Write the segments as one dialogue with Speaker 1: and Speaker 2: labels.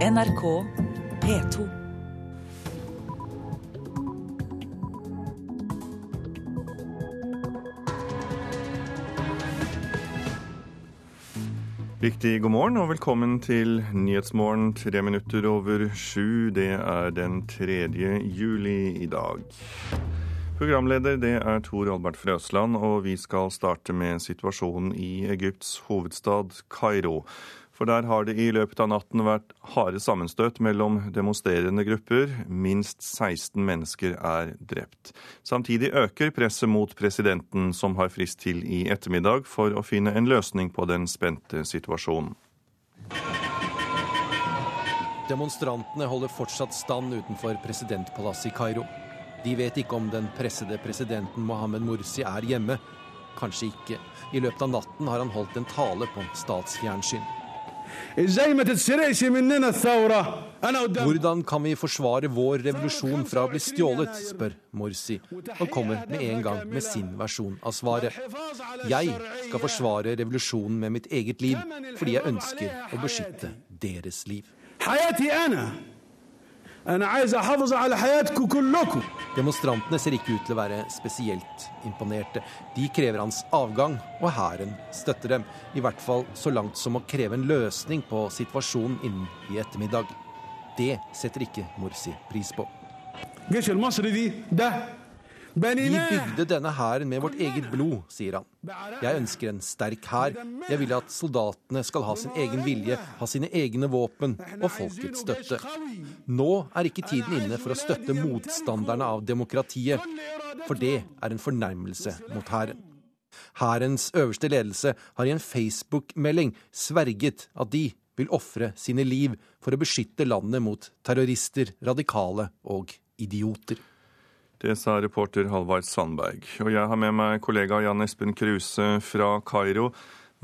Speaker 1: NRK P2.
Speaker 2: Riktig god morgen og velkommen til Nyhetsmorgen tre minutter over sju. Det er den 3. juli i dag. Programleder det er Tor Albert Frøsland, og vi skal starte med situasjonen i Egypts hovedstad Kairo. For der har det i løpet av natten vært harde sammenstøt mellom demonstrerende grupper. Minst 16 mennesker er drept. Samtidig øker presset mot presidenten, som har frist til i ettermiddag for å finne en løsning på den spente situasjonen.
Speaker 3: Demonstrantene holder fortsatt stand utenfor presidentpalasset i Kairo. De vet ikke om den pressede presidenten Mohammed Mursi er hjemme. Kanskje ikke. I løpet av natten har han holdt en tale på statsfjernsyn. Hvordan kan vi forsvare vår revolusjon fra å bli stjålet, spør Morsi, og kommer med en gang med sin versjon av svaret. Jeg skal forsvare revolusjonen med mitt eget liv, fordi jeg ønsker å beskytte deres liv. Demonstrantene ser ikke ut til å være spesielt imponerte. De krever hans avgang, og hæren støtter dem. I hvert fall så langt som å kreve en løsning på situasjonen innen i ettermiddag. Det setter ikke Morsi pris på. Vi bygde denne hæren med vårt eget blod, sier han. Jeg ønsker en sterk hær. Jeg vil at soldatene skal ha sin egen vilje, ha sine egne våpen og folkets støtte. Nå er ikke tiden inne for å støtte motstanderne av demokratiet, for det er en fornærmelse mot hæren. Hærens øverste ledelse har i en Facebook-melding sverget at de vil ofre sine liv for å beskytte landet mot terrorister, radikale og idioter.
Speaker 2: Det sa reporter Halvard Sandberg. Og jeg har med meg kollega Jan Espen Kruse fra Kairo.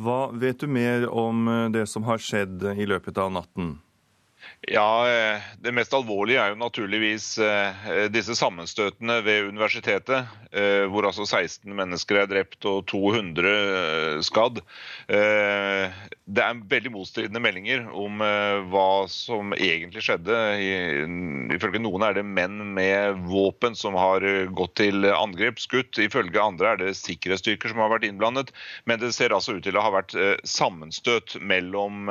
Speaker 2: Hva vet du mer om det som har skjedd i løpet av natten?
Speaker 4: Ja, Det mest alvorlige er jo naturligvis disse sammenstøtene ved universitetet, hvor altså 16 mennesker er drept og 200 skadd. Det er veldig motstridende meldinger om hva som egentlig skjedde. Ifølge noen er det menn med våpen som har gått til angrep, skutt. Ifølge andre er det sikkerhetsstyrker som har vært innblandet. Men det ser altså ut til å ha vært sammenstøt mellom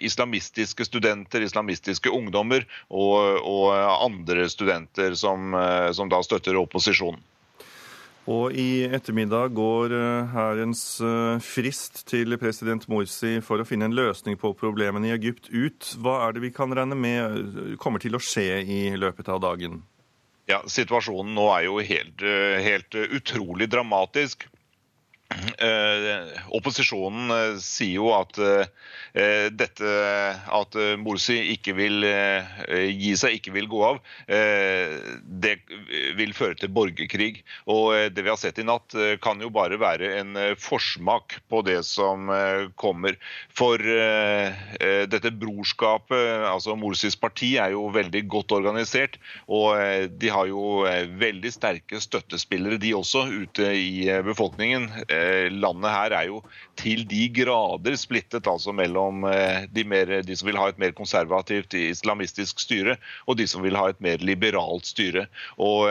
Speaker 4: islamistiske studenter, islamistiske ungdommer og, og andre studenter som, som da støtter opposisjonen.
Speaker 2: Og i ettermiddag går hærens frist til president Morsi for å finne en løsning på problemene i Egypt ut. Hva er det vi kan regne med kommer til å skje i løpet av dagen?
Speaker 4: Ja, Situasjonen nå er jo helt, helt utrolig dramatisk. Eh, opposisjonen eh, sier jo at eh, dette at Morsi ikke vil gi seg, ikke vil gå av, det vil føre til borgerkrig. Og det vi har sett i natt kan jo bare være en forsmak på det som kommer. For dette brorskapet, altså Morsis parti, er jo veldig godt organisert. Og de har jo veldig sterke støttespillere, de også, ute i befolkningen landet her er jo til de grader splittet altså mellom de, mer, de, som vil ha et mer konservativt islamistisk styre, og de som vil ha et mer liberalt styre. Og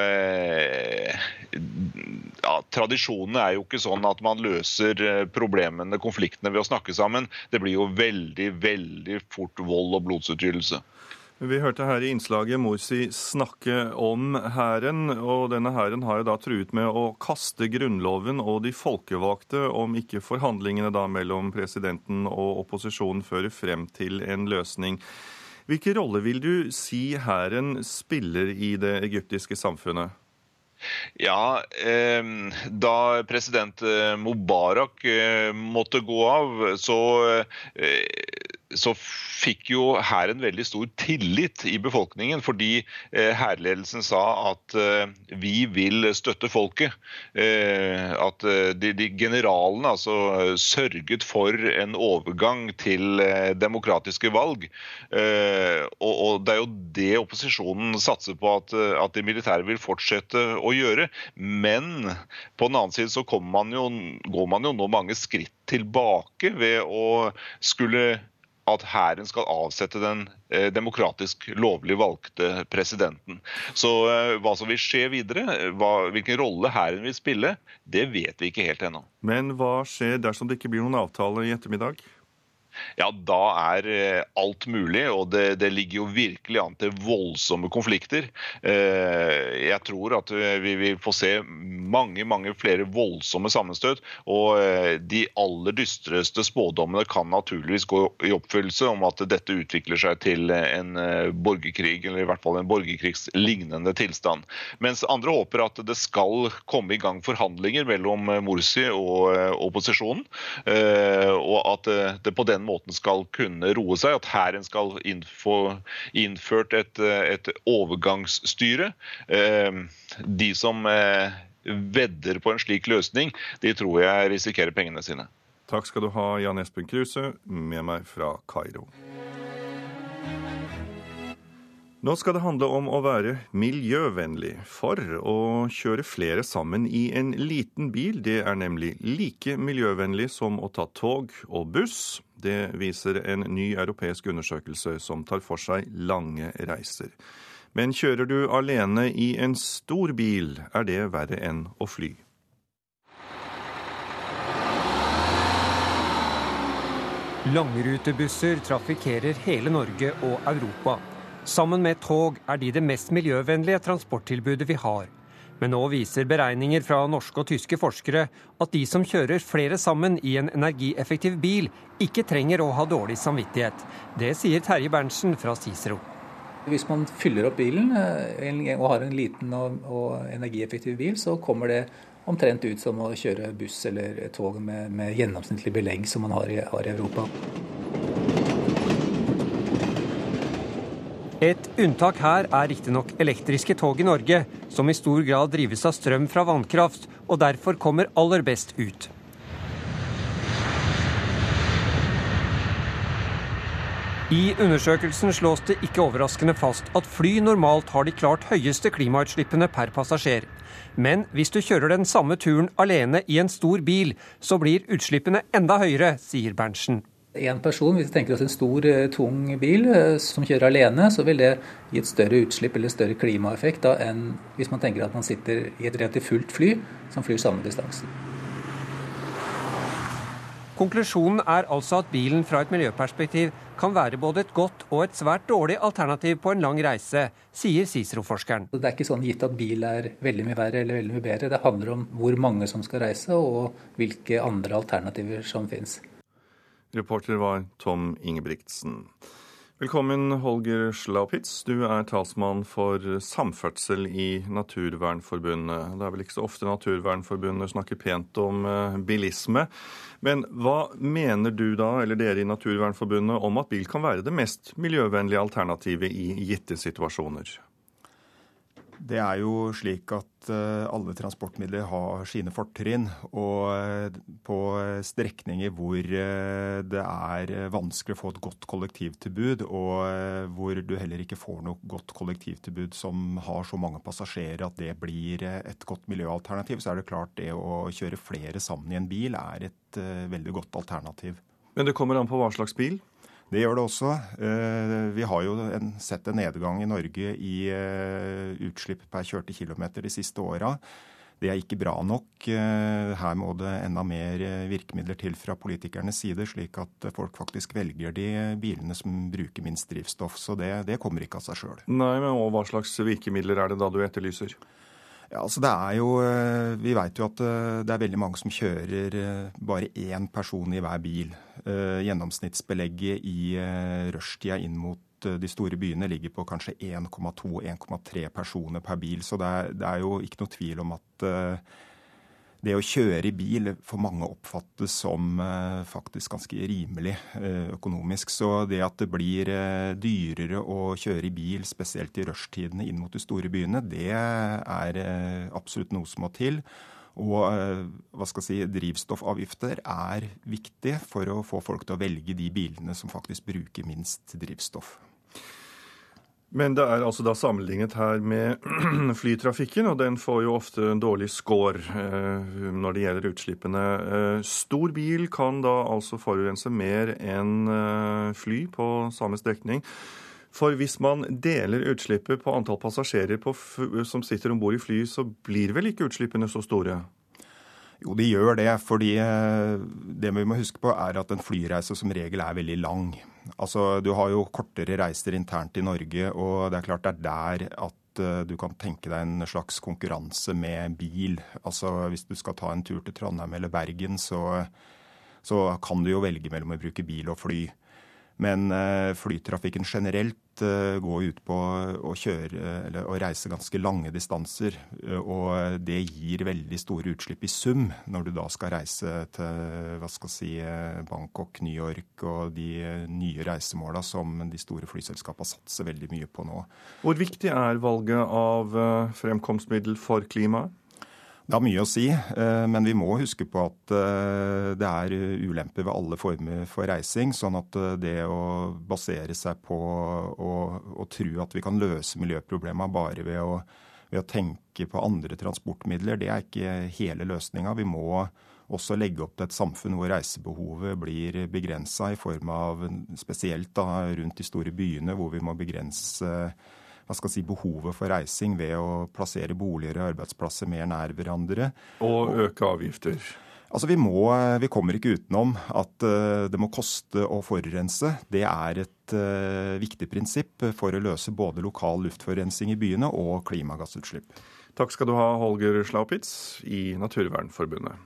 Speaker 4: ja, Tradisjonene er jo ikke sånn at man løser problemene, konfliktene, ved å snakke sammen. Det blir jo veldig, veldig fort vold og blodsutgytelse.
Speaker 2: Vi hørte her i innslaget Morsi snakke om hæren, og denne hæren har jo da truet med å kaste Grunnloven og de folkevalgte om ikke forhandlingene da mellom presidenten og opposisjonen fører frem til en løsning. Hvilken rolle vil du si hæren spiller i det egyptiske samfunnet?
Speaker 4: Ja, eh, Da president Mubarak eh, måtte gå av, så eh, så fikk jo hæren veldig stor tillit i befolkningen, fordi hærledelsen sa at vi vil støtte folket. At de, de generalene altså sørget for en overgang til demokratiske valg. Og, og det er jo det opposisjonen satser på, at, at de militære vil fortsette å gjøre. Men på den annen side så man jo, går man jo nå mange skritt tilbake ved å skulle at hæren skal avsette den eh, demokratisk lovlig valgte presidenten. Så eh, hva som vil skje videre, hva, hvilken rolle hæren vil spille, det vet vi ikke helt ennå.
Speaker 2: Men hva skjer dersom det ikke blir noen avtale i ettermiddag?
Speaker 4: Ja, da er eh, alt mulig. Og det, det, ligger jo virkelig an til voldsomme konflikter. Eh, jeg tror at eh, vi vil få se mange mange flere voldsomme sammenstøt. Og de aller dystreste spådommene kan naturligvis gå i oppfyllelse om at dette utvikler seg til en borgerkrig, eller i hvert fall en borgerkrigslignende tilstand. Mens andre håper at det skal komme i gang forhandlinger mellom Morsi og opposisjonen, og at det på den måten skal kunne roe seg, at hæren skal få innført et, et overgangsstyre. Eh, de som eh, vedder på en slik løsning, de tror jeg risikerer pengene sine.
Speaker 2: Takk skal du ha, Jan Espen Kruse, med meg fra Kairo. Nå skal det handle om å være miljøvennlig. For å kjøre flere sammen i en liten bil, det er nemlig like miljøvennlig som å ta tog og buss. Det viser en ny europeisk undersøkelse som tar for seg lange reiser. Men kjører du alene i en stor bil, er det verre enn å fly.
Speaker 5: Langrutebusser trafikkerer hele Norge og Europa. Sammen med tog er de det mest miljøvennlige transporttilbudet vi har. Men nå viser beregninger fra norske og tyske forskere at de som kjører flere sammen i en energieffektiv bil, ikke trenger å ha dårlig samvittighet. Det sier Terje Berntsen fra Cicero.
Speaker 6: Hvis man fyller opp bilen eh, og har en liten og energieffektiv bil, så kommer det omtrent ut som å kjøre buss eller tog med, med gjennomsnittlig belegg som man har i, har i Europa.
Speaker 5: Et unntak her er riktignok elektriske tog i Norge, som i stor grad drives av strøm fra vannkraft, og derfor kommer aller best ut. I undersøkelsen slås det ikke overraskende fast at fly normalt har de klart høyeste klimautslippene per passasjer. Men hvis du kjører den samme turen alene i en stor bil, så blir utslippene enda høyere, sier Berntsen.
Speaker 6: En person, Hvis vi tenker oss en stor, eh, tung bil eh, som kjører alene, så vil det gi et større utslipp eller større klimaeffekt da, enn hvis man tenker at man sitter i et relativt fullt fly som flyr samme distansen.
Speaker 5: Konklusjonen er altså at bilen fra et miljøperspektiv kan være både et godt og et svært dårlig alternativ på en lang reise, sier Cicero-forskeren.
Speaker 6: Det er ikke sånn gitt at bil er veldig mye verre eller veldig mye bedre. Det handler om hvor mange som skal reise, og hvilke andre alternativer som finnes.
Speaker 2: Reporter var Tom Ingebrigtsen. Velkommen, Holger Schlaupitz. Du er talsmann for samferdsel i Naturvernforbundet. Det er vel ikke så ofte Naturvernforbundet snakker pent om eh, bilisme. Men hva mener du da, eller dere i Naturvernforbundet, om at bil kan være det mest miljøvennlige alternativet i gitte situasjoner?
Speaker 7: Det er jo slik at eh, alle transportmidler har sine fortrinn. Og eh, på strekninger hvor eh, det er vanskelig å få et godt kollektivtilbud, og hvor du heller ikke får noe godt kollektivtilbud som har så mange passasjerer at det blir et godt miljøalternativ, så er det klart det å kjøre flere sammen i en bil er et veldig godt alternativ.
Speaker 2: Men det kommer an på hva slags bil?
Speaker 7: Det gjør det også. Eh, vi har jo sett en nedgang i Norge i eh, utslipp per kjørte kilometer de siste åra. Det er ikke bra nok. Eh, her må det enda mer virkemidler til fra politikernes side, slik at folk faktisk velger de bilene som bruker minst drivstoff. Så det, det kommer ikke av seg sjøl.
Speaker 2: Nei, men Hva slags virkemidler er det da du etterlyser?
Speaker 7: Ja, altså det er jo, Vi vet jo at det er veldig mange som kjører bare én person i hver bil. Eh, gjennomsnittsbelegget i eh, rushtida inn mot eh, de store byene ligger på kanskje 1,2-1,3 personer per bil. Så det er, det er, jo ikke noe tvil om at det å kjøre i bil for mange oppfattes som faktisk ganske rimelig økonomisk. Så det at det blir dyrere å kjøre i bil, spesielt i rushtidene inn mot de store byene, det er absolutt noe som må til. Og eh, hva skal jeg si, drivstoffavgifter er viktig for å få folk til å velge de bilene som faktisk bruker minst drivstoff.
Speaker 2: Men det er altså da sammenlignet her med flytrafikken, og den får jo ofte en dårlig score eh, når det gjelder utslippene. Eh, stor bil kan da altså forurense mer enn eh, fly på samme strekning. For hvis man deler utslippet på antall passasjerer på som sitter om bord i fly, så blir vel ikke utslippene så store?
Speaker 7: Jo, de gjør det. fordi det vi må huske på er at en flyreise som regel er veldig lang. Altså, Du har jo kortere reiser internt i Norge, og det er klart det er der at uh, du kan tenke deg en slags konkurranse med bil. Altså Hvis du skal ta en tur til Trondheim eller Bergen, så, så kan du jo velge mellom å bruke bil og fly. Men uh, flytrafikken generelt går ut på å kjøre eller å reise ganske lange distanser. Og det gir veldig store utslipp i sum når du da skal reise til hva skal si, Bangkok, New York og de nye reisemåla som de store flyselskapene satser veldig mye på nå.
Speaker 2: Hvor viktig er valget av fremkomstmiddel for klimaet?
Speaker 7: Det har mye å si, eh, men vi må huske på at eh, det er ulemper ved alle former for reising. Sånn at eh, det å basere seg på å tro at vi kan løse miljøproblemene bare ved å, ved å, tenke på andre transportmidler, det er ikke hele løsninga. Vi må også legge opp til et samfunn hvor reisebehovet blir begrensa, i form av spesielt da, rundt de store byene, hvor vi må begrense hva skal si, behovet for reising ved å plassere boliger og arbeidsplasser mer nær hverandre.
Speaker 2: Og øke avgifter.
Speaker 7: Altså vi, må, vi kommer ikke utenom at eh, det må koste å forurense. Det er et uh, viktig prinsipp for å løse både lokal luftforurensning i byene og klimagassutslipp.
Speaker 2: Takk skal du ha, Holger Slaupitz i Naturvernforbundet.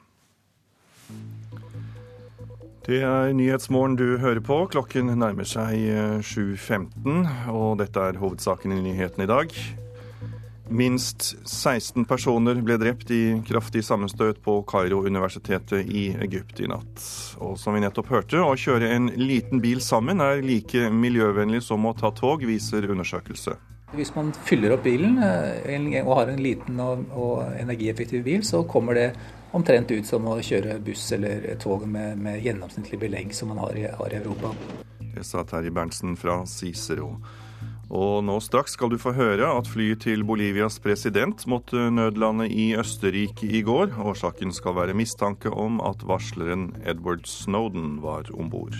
Speaker 2: Det er Nyhetsmorgen du hører på. Klokken nærmer seg 7.15, eh, og dette er hovedsaken i nyhetene i dag. Minst 16 personer ble drept i kraftig sammenstøt på Kairo-universitetet i Egypt i natt. Og som vi nettopp hørte, å kjøre en liten bil sammen er like miljøvennlig som å ta tog, viser undersøkelse.
Speaker 6: Hvis man fyller opp bilen eh, og har en liten og energieffektiv bil, så kommer det omtrent ut som å kjøre buss eller tog med, med gjennomsnittlig belegg som man har i, har i Europa.
Speaker 2: Det sa Terje Berntsen fra Cicero. Og nå straks skal du få høre at flyet til Bolivias president måtte nødlande i Østerrike i går. Årsaken skal være mistanke om at varsleren Edward Snowden var om bord.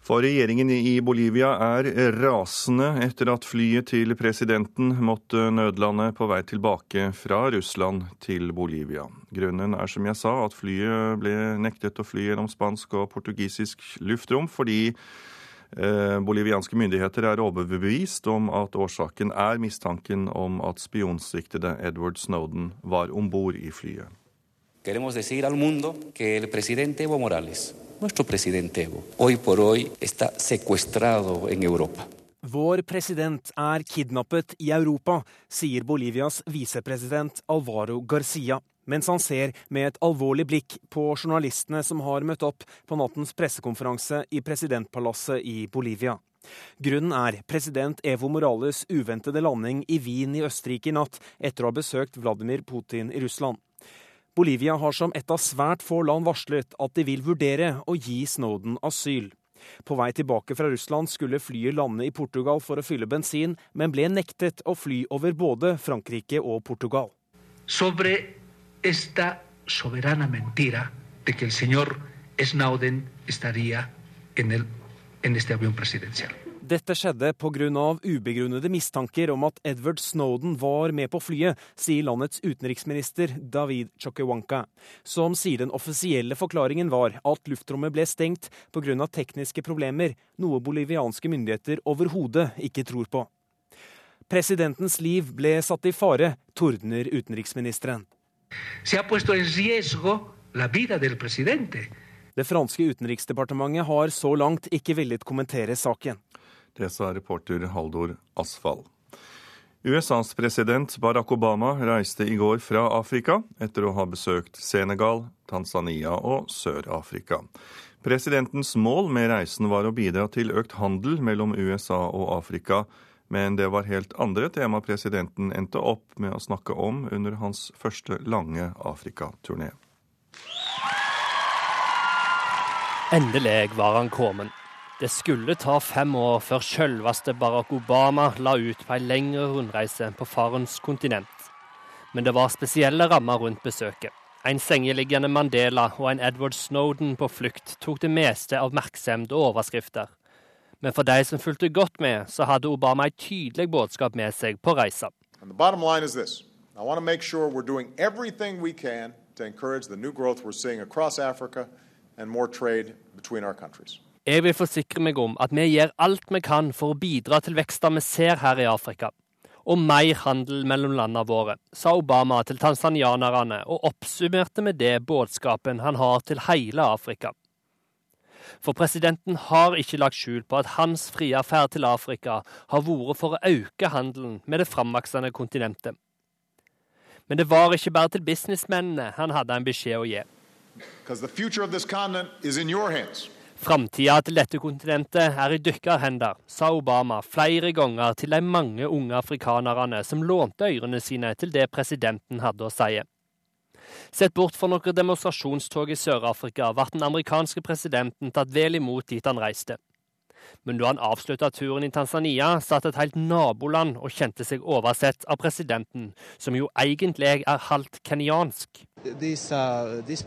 Speaker 2: For regjeringen i Bolivia er rasende etter at flyet til presidenten måtte nødlande på vei tilbake fra Russland til Bolivia. Grunnen er som jeg sa at flyet ble nektet å fly gjennom spansk og portugisisk luftrom fordi eh, bolivianske myndigheter er overbevist om at årsaken er mistanken om at spionsiktede Edward Snowden var om bord i flyet.
Speaker 8: Queremos decir al mundo que el presidente Evo Morales nuestro presidente Evo, hoy por hoy está secuestrado en Europa.
Speaker 9: Vår president er kidnappet i Europa, sier Bolivias visepresident Alvaro Garcia, mens han ser med et alvorlig blikk på journalistene som har møtt opp på nattens pressekonferanse i presidentpalasset i Bolivia. Grunnen er president Evo Morales' uventede landing i Wien i Østerrike i natt, etter å ha besøkt Vladimir Putin i Russland. Bolivia har som et av svært få land varslet at de vil vurdere å gi Snowden asyl. På vei tilbake fra Russland skulle flyet lande i Portugal for å fylle bensin, men ble nektet å fly over både Frankrike og Portugal.
Speaker 10: Sobre esta soberana mentira de que el señor Snowden estaría en, el, en este avión presidencial.
Speaker 9: Dette skjedde pga. ubegrunnede mistanker om at Edward Snowden var med på flyet, sier landets utenriksminister David Chokewanka, som sier den offisielle forklaringen var at luftrommet ble stengt pga. tekniske problemer, noe bolivianske myndigheter overhodet ikke tror på. Presidentens liv ble satt i fare, tordner utenriksministeren. Det franske utenriksdepartementet har så langt ikke villet kommentere saken.
Speaker 2: Det sa reporter Haldor Asfall. USAs president Barack Obama reiste i går fra Afrika etter å ha besøkt Senegal, Tanzania og Sør-Afrika. Presidentens mål med reisen var å bidra til økt handel mellom USA og Afrika, men det var helt andre tema presidenten endte opp med å snakke om under hans første lange Afrikaturné.
Speaker 11: Endelig var han kommet. Det skulle ta fem år før selveste Barack Obama la ut på ei lengre rundreise på farens kontinent. Men det var spesielle rammer rundt besøket. En sengeliggende Mandela og en Edward Snowden på flukt tok det meste av oppmerksomhet og overskrifter. Men for de som fulgte godt med, så hadde Obama et tydelig budskap med seg på reisa. I want to make sure we're doing everything we can to encourage the new growth we're seeing across Africa and more trade between our countries. Jeg vil forsikre meg om at vi gjør alt vi kan for å bidra til vekster vi ser her i Afrika, og mer handel mellom landene våre, sa Obama til tanzanianerne, og oppsummerte med det budskapen han har til hele Afrika. For presidenten har ikke lagt skjul på at hans frie ferd til Afrika har vært for å øke handelen med det framvoksende kontinentet. Men det var ikke bare til businessmennene han hadde en beskjed å gi. Framtida til dette kontinentet er i deres hender, sa Obama flere ganger til de mange unge afrikanerne som lånte ørene sine til det presidenten hadde å si. Sett bort fra noen demonstrasjonstog i Sør-Afrika ble den amerikanske presidenten tatt vel imot dit han reiste. Men da han avslutta turen i Tanzania, satt et helt naboland og kjente seg oversett av presidenten, som jo egentlig er halvt kenyansk. This, uh, this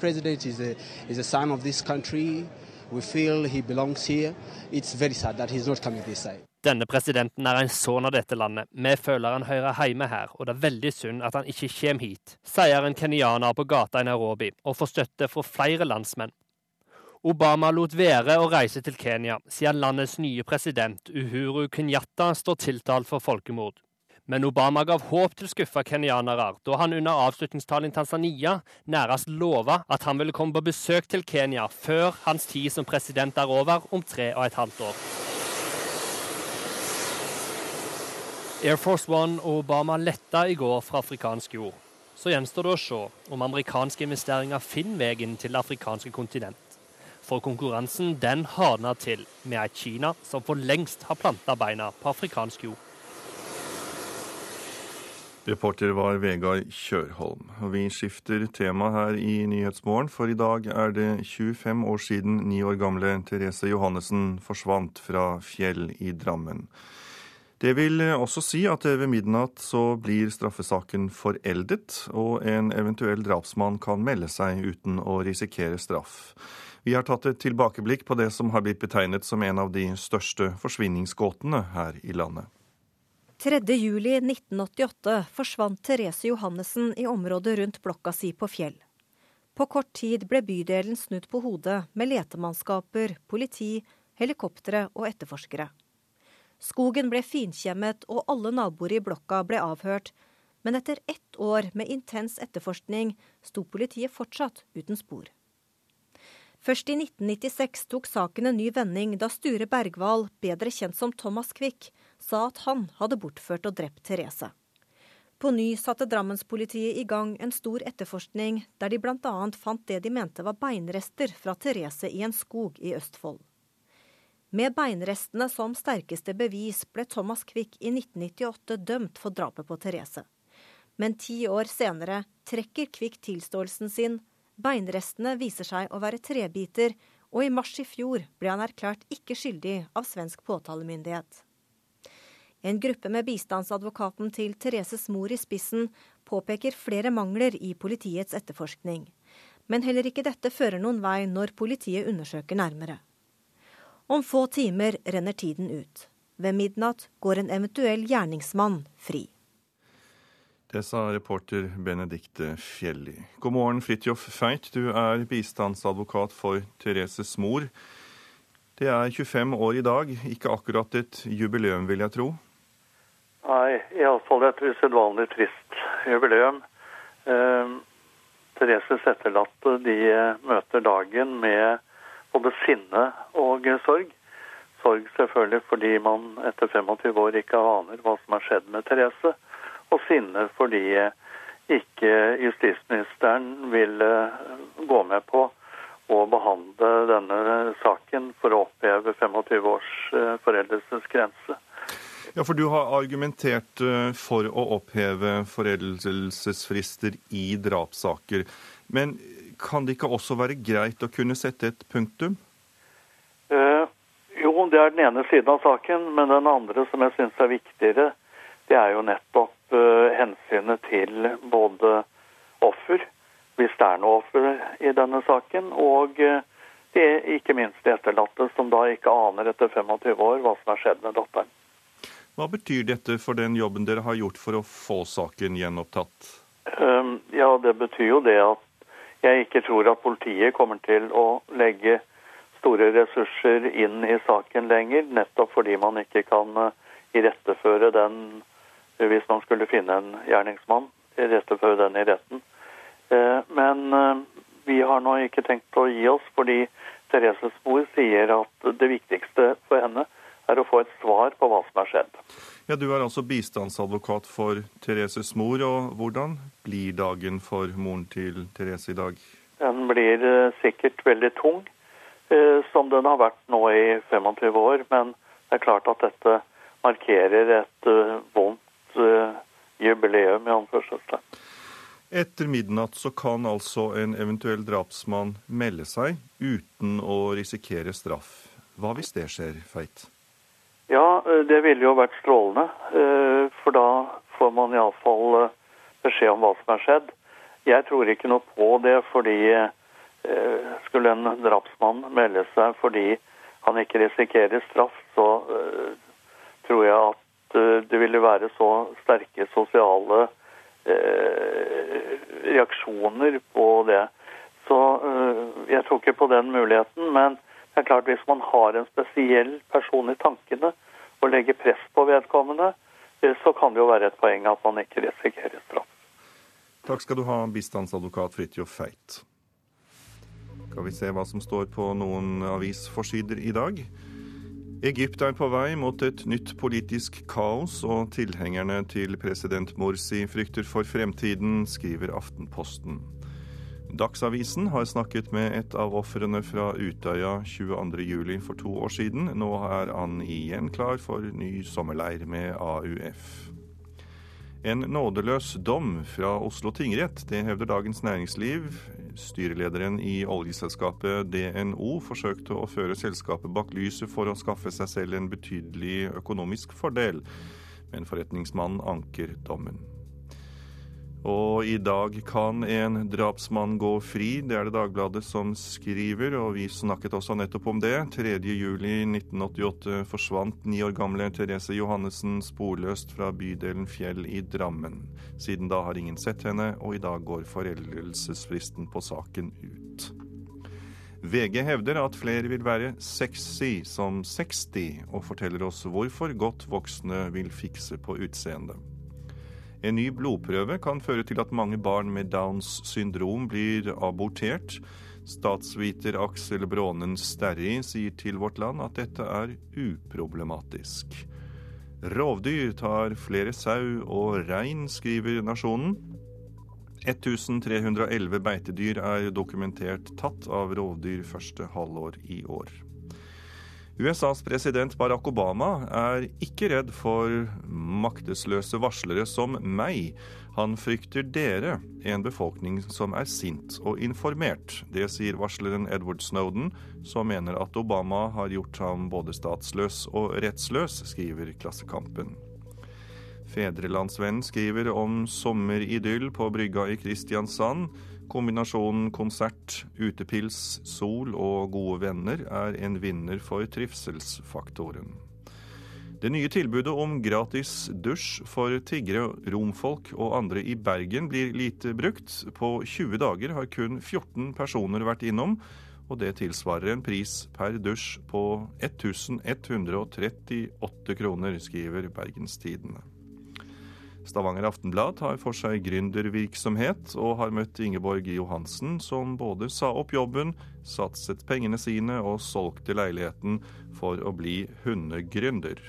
Speaker 11: Denne presidenten er en sønn av dette landet. Vi føler han hører hjemme her, og det er veldig synd at han ikke kommer hit, sier en kenyaner på gata i Nairobi, og får støtte fra flere landsmenn. Obama lot være å reise til Kenya, siden landets nye president Uhuru Kenyatta står tiltalt for folkemord. Men Obama gav håp til skuffa kenyanere da han under avslutningstalen i Tanzania nærmest lova at han ville komme på besøk til Kenya før hans tid som president er over om tre og et halvt år. Air Force One og Obama letta i går fra afrikansk jord. Så gjenstår det å se om amerikanske investeringer finner veien til det afrikanske kontinent. For konkurransen den hardner til med et Kina som for lengst har planta beina på afrikansk jord.
Speaker 2: Reporter var Vegard Kjørholm. Vi skifter tema her i Nyhetsmorgen, for i dag er det 25 år siden ni år gamle Therese Johannessen forsvant fra Fjell i Drammen. Det vil også si at ved midnatt så blir straffesaken foreldet, og en eventuell drapsmann kan melde seg uten å risikere straff. Vi har tatt et tilbakeblikk på det som har blitt betegnet som en av de største forsvinningsgåtene her i landet.
Speaker 12: 3.7.1988 forsvant Therese Johannessen i området rundt blokka si på Fjell. På kort tid ble bydelen snudd på hodet med letemannskaper, politi, helikoptre og etterforskere. Skogen ble finkjemmet og alle naboer i blokka ble avhørt, men etter ett år med intens etterforskning sto politiet fortsatt uten spor. Først i 1996 tok saken en ny vending da Sture Bergwall, bedre kjent som Thomas Quick, sa at han hadde bortført og drept Therese. På ny satte Drammenspolitiet i gang en stor etterforskning, der de bl.a. fant det de mente var beinrester fra Therese i en skog i Østfold. Med beinrestene som sterkeste bevis ble Thomas Quick i 1998 dømt for drapet på Therese. Men ti år senere trekker Quick tilståelsen sin Beinrestene viser seg å være trebiter, og i mars i fjor ble han erklært ikke skyldig av svensk påtalemyndighet. En gruppe med bistandsadvokaten til Thereses mor i spissen påpeker flere mangler i politiets etterforskning. Men heller ikke dette fører noen vei når politiet undersøker nærmere. Om få timer renner tiden ut. Ved midnatt går en eventuell gjerningsmann fri.
Speaker 2: Det sa reporter Benedikte Fjelli. God morgen, Fridtjof Feit. Du er bistandsadvokat for Thereses mor. Det er 25 år i dag. Ikke akkurat et jubileum, vil jeg tro?
Speaker 13: Nei, iallfall et usedvanlig trist jubileum. Eh, Thereses etterlatte de møter dagen med både sinne og sorg. Sorg selvfølgelig fordi man etter 25 år ikke aner hva som har skjedd med Therese og sinne fordi ikke justisministeren vil gå med på å behandle denne saken for å oppheve 25 års eh, foreldelsesgrense.
Speaker 2: Ja, for Du har argumentert eh, for å oppheve foreldelsesfrister i drapssaker. Men kan det ikke også være greit å kunne sette et punktum?
Speaker 13: Eh, jo, Det er den ene siden av saken, men den andre som jeg syns er viktigere, det er jo nettopp eh, hensynet til både offer, hvis det er noe offer i denne saken, og eh, det er ikke minst de etterlatte, som da ikke aner etter 25 år hva som har skjedd med datteren.
Speaker 2: Hva betyr dette for den jobben dere har gjort for å få saken gjenopptatt?
Speaker 13: Um, ja, det betyr jo det at jeg ikke tror at politiet kommer til å legge store ressurser inn i saken lenger, nettopp fordi man ikke kan uh, iretteføre den hvis man skulle finne en gjerningsmann, iretteføre den i retten. Uh, men uh, vi har nå ikke tenkt å gi oss, fordi Thereses mor sier at det viktigste for henne er å få et svar på hva som har skjedd.
Speaker 2: Ja, Du er altså bistandsadvokat for Thereses mor. og Hvordan blir dagen for moren til Therese i dag?
Speaker 13: Den blir sikkert veldig tung. Eh, som den har vært nå i 25 år. Men det er klart at dette markerer et eh, vondt eh, jubileum, i anførselstegn.
Speaker 2: Etter midnatt så kan altså en eventuell drapsmann melde seg uten å risikere straff. Hva hvis det skjer, Feit?
Speaker 13: Ja, det ville jo vært strålende. For da får man iallfall beskjed om hva som har skjedd. Jeg tror ikke noe på det, fordi Eh, skulle en drapsmann melde seg fordi han ikke risikerer straff, så tror jeg at det ville være så sterke sosiale reaksjoner på det. Så jeg tror ikke på den muligheten. Men det er klart hvis man har en spesiell person i tankene og legger press på vedkommende, så kan det jo være et poeng at man ikke risikerer straff.
Speaker 2: Takk skal du ha, bistandsadvokat Fridtjof Feit. Skal vi se hva som står på noen avisforsider i dag. Egypt er på vei mot et nytt politisk kaos, og tilhengerne til president Morsi frykter for fremtiden, skriver Aftenposten. Dagsavisen har snakket med et av ofrene fra Utøya 22.07. for to år siden. Nå er han igjen klar for ny sommerleir med AUF. En nådeløs dom fra Oslo tingrett, det hevder Dagens Næringsliv. Styrelederen i oljeselskapet DNO forsøkte å føre selskapet bak lyset for å skaffe seg selv en betydelig økonomisk fordel, men forretningsmannen anker dommen. Og i dag kan en drapsmann gå fri, det er det Dagbladet som skriver, og vi snakket også nettopp om det. 3.7.1988 forsvant ni år gamle Therese Johannessen sporløst fra bydelen Fjell i Drammen. Siden da har ingen sett henne, og i dag går foreldelsesfristen på saken ut. VG hevder at flere vil være sexy som 60, og forteller oss hvorfor godt voksne vil fikse på utseendet. En ny blodprøve kan føre til at mange barn med Downs syndrom blir abortert. Statsviter Aksel Brånen Sterri sier til Vårt Land at dette er uproblematisk. Rovdyr tar flere sau og rein, skriver Nasjonen. 1311 beitedyr er dokumentert tatt av rovdyr første halvår i år. USAs president Barack Obama er ikke redd for maktesløse varslere som meg. Han frykter dere, en befolkning som er sint og informert. Det sier varsleren Edward Snowden, som mener at Obama har gjort ham både statsløs og rettsløs, skriver Klassekampen. Fedrelandsvennen skriver om sommeridyll på brygga i Kristiansand. Kombinasjonen konsert, utepils, sol og gode venner er en vinner for trivselsfaktoren. Det nye tilbudet om gratis dusj for tiggere, romfolk og andre i Bergen blir lite brukt. På 20 dager har kun 14 personer vært innom, og det tilsvarer en pris per dusj på 1138 kroner, skriver Bergenstidene. Stavanger Aftenblad tar for seg gründervirksomhet, og har møtt Ingeborg Johansen, som både sa opp jobben, satset pengene sine og solgte leiligheten for å bli hundegründer.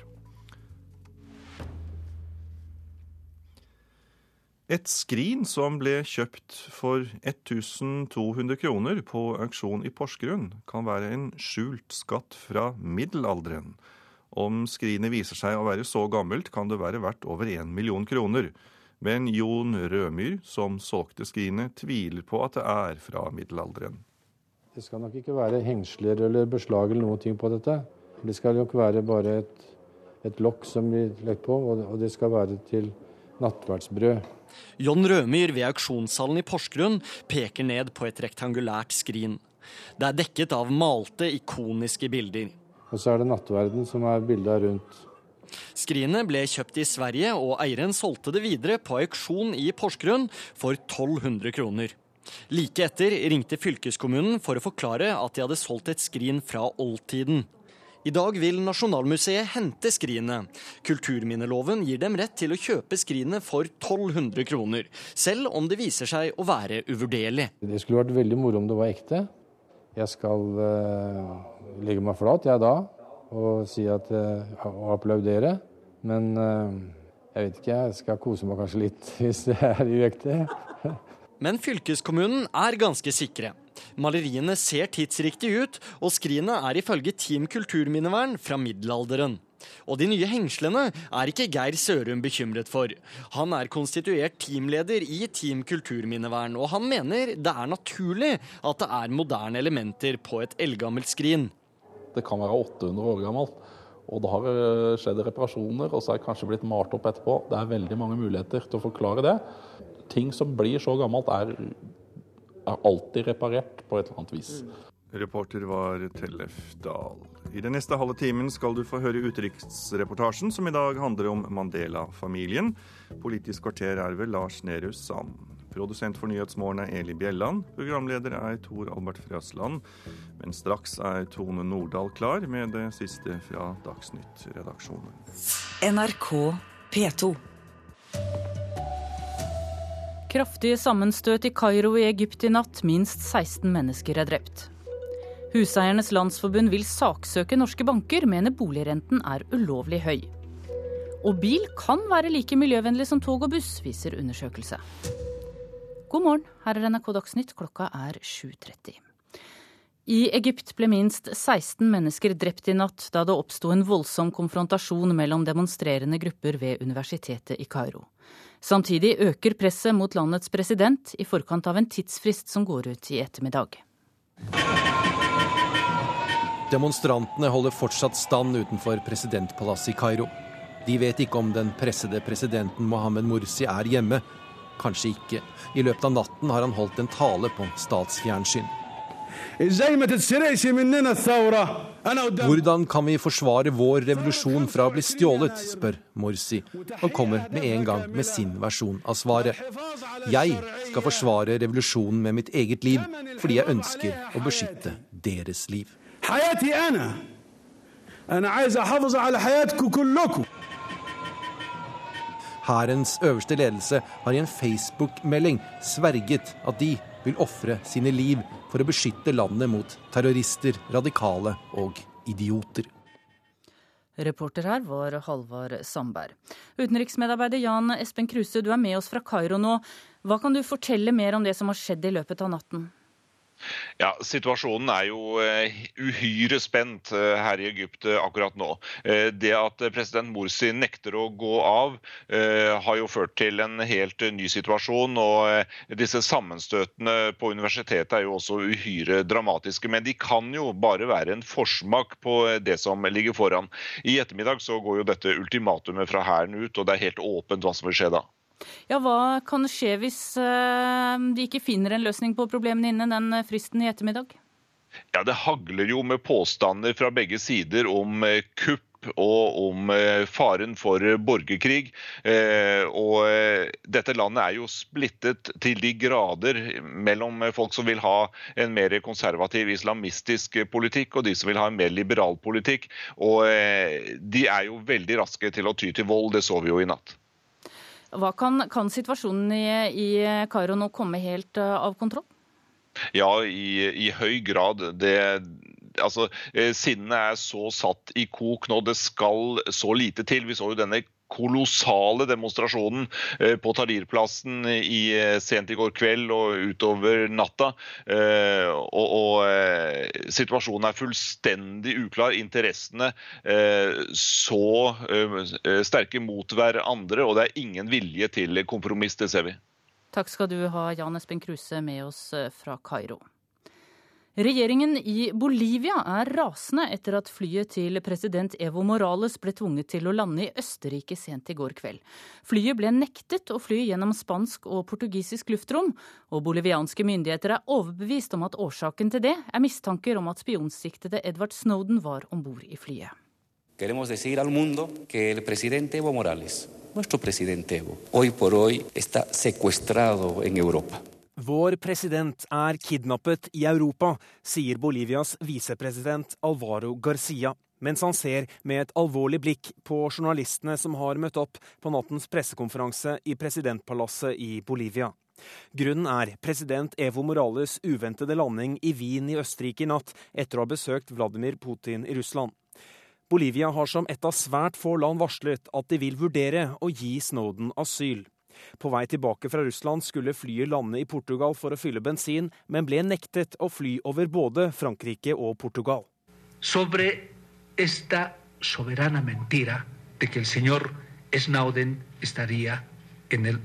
Speaker 2: Et skrin som ble kjøpt for 1200 kroner på auksjon i Porsgrunn, kan være en skjult skatt fra middelalderen. Om skrinet viser seg å være så gammelt, kan det være verdt over én million kroner. Men Jon Rødmyr, som solgte skrinet, tviler på at det er fra middelalderen.
Speaker 14: Det skal nok ikke være hengsler eller beslag eller noe på dette. Det skal nok være bare et, et lokk som blir lagt på, og det skal være til nattverdsbrød.
Speaker 15: John Rømyr ved auksjonssalen i Porsgrunn peker ned på et rektangulært skrin. Det er dekket av malte, ikoniske bilder.
Speaker 14: Og så er det nattverden som er bilda rundt.
Speaker 15: Skrinet ble kjøpt i Sverige, og eieren solgte det videre på auksjon i Porsgrunn for 1200 kroner. Like etter ringte fylkeskommunen for å forklare at de hadde solgt et skrin fra oldtiden. I dag vil Nasjonalmuseet hente skrinet. Kulturminneloven gir dem rett til å kjøpe skrinet for 1200 kroner, selv om det viser seg å være uvurderlig.
Speaker 14: Det skulle vært veldig moro om det var ekte. Jeg skal uh, legge meg flat, jeg da, og si at og applaudere. Men uh, jeg vet ikke, jeg skal kose meg kanskje litt hvis det er uekte.
Speaker 15: Men fylkeskommunen er ganske sikre. Maleriene ser tidsriktig ut, og skrinet er ifølge Team Kulturminnevern fra middelalderen. Og de nye hengslene er ikke Geir Sørum bekymret for. Han er konstituert teamleder i Team Kulturminnevern, og han mener det er naturlig at det er moderne elementer på et eldgammelt skrin.
Speaker 16: Det kan være 800 år gammelt. Og da har skjedd reparasjoner, og så er det kanskje blitt malt opp etterpå. Det er veldig mange muligheter til å forklare det. Ting som blir så gammelt, er, er alltid reparert på et eller annet vis.
Speaker 2: Reporter var Tellef Dahl. I den neste halve timen skal du få høre utenriksreportasjen, som i dag handler om Mandela-familien. Politisk kvarter er ved Lars Nehru Sand. Produsent for Nyhetsmorgen er Eli Bjelland. Programleder er Tor Albert Frøsland. Men straks er Tone Nordahl klar med det siste fra Dagsnytt-redaksjonen.
Speaker 1: NRK P2.
Speaker 17: Kraftige sammenstøt i Kairo i Egypt i natt. Minst 16 mennesker er drept. Huseiernes Landsforbund vil saksøke norske banker, mener boligrenten er ulovlig høy. Og bil kan være like miljøvennlig som tog og buss, viser undersøkelse. God morgen, her er NRK Dagsnytt, klokka er 7.30. I Egypt ble minst 16 mennesker drept i natt da det oppsto en voldsom konfrontasjon mellom demonstrerende grupper ved universitetet i Kairo. Samtidig øker presset mot landets president i forkant av en tidsfrist som går ut i ettermiddag.
Speaker 3: Demonstrantene holder fortsatt stand utenfor presidentpalasset i Kairo. De vet ikke om den pressede presidenten Mohammed Mursi er hjemme. Kanskje ikke. I løpet av natten har han holdt en tale på statsfjernsyn. Hvordan kan vi forsvare vår revolusjon fra å bli stjålet, spør Morsi, og kommer med en gang med sin versjon av svaret. Jeg skal forsvare revolusjonen med mitt eget liv, fordi jeg ønsker å beskytte deres liv. Hærens øverste ledelse har i en Facebook-melding sverget at de vil ofre sine liv for å beskytte landet mot terrorister, radikale og idioter.
Speaker 17: Reporter her var Halvard Sandberg. Utenriksmedarbeider Jan Espen Kruse, du er med oss fra Kairo nå. Hva kan du fortelle mer om det som har skjedd i løpet av natten?
Speaker 4: Ja, Situasjonen er jo eh, uhyre spent eh, her i Egypt eh, akkurat nå. Det at president Morsi nekter å gå av, har jo ført til en helt ny situasjon. og Disse sammenstøtene på universitetet er jo også uhyre dramatiske. Men de kan jo bare være en forsmak på det som ligger foran. I ettermiddag så går jo dette ultimatumet fra hæren ut, og det er helt åpent hva som vil skje da.
Speaker 17: Ja, Hva kan skje hvis eh, de ikke finner en løsning på problemene innen den eh, fristen i ettermiddag?
Speaker 4: Ja, Det hagler jo med påstander fra begge sider om eh, kupp og om faren for borgerkrig. Og dette landet er jo splittet til de grader mellom folk som vil ha en mer konservativ islamistisk politikk, og de som vil ha en mer liberal politikk. Og de er jo veldig raske til å ty til vold, det så vi jo i natt.
Speaker 17: Hva kan, kan situasjonen i, i Kairo nå komme helt uh, av kontroll?
Speaker 4: Ja, i, i høy grad. Det, altså, eh, Sinnet er så satt i kok nå. Det skal så lite til. Vi så jo denne kolossale demonstrasjonen eh, på Tahrir-plassen sent i går kveld og utover natta. Og, og, situasjonen er fullstendig uklar. Interessene så sterke mot hverandre, og det er ingen vilje til kompromiss, det ser vi.
Speaker 17: Takk skal du ha, Jan Espen Kruse, med oss fra Kairo. Regjeringen i Bolivia er rasende etter at flyet til president Evo Morales ble tvunget til å lande i Østerrike sent i går kveld. Flyet ble nektet å fly gjennom spansk og portugisisk luftrom, og bolivianske myndigheter er overbevist om at årsaken til det er mistanker om at spionsiktede Edvard Snowden var om bord i flyet.
Speaker 8: Queremos decir al mundo que el presidente Evo Morales, nuestro presidente Evo, hoy por hoy está secuestrado en Europa.
Speaker 9: Vår president er kidnappet i Europa, sier Bolivias visepresident Alvaro Garcia, mens han ser med et alvorlig blikk på journalistene som har møtt opp på nattens pressekonferanse i presidentpalasset i Bolivia. Grunnen er president Evo Morales' uventede landing i Wien i Østerrike i natt, etter å ha besøkt Vladimir Putin i Russland. Bolivia har som et av svært få land varslet at de vil vurdere å gi Snowden asyl. På vei tilbake fra Russland skulle flyet lande i Portugal for å fylle bensin, men ble nektet å fly over både Frankrike og Portugal.
Speaker 10: Sobre esta soberana mentira de que el señor Snowden estaría en, el,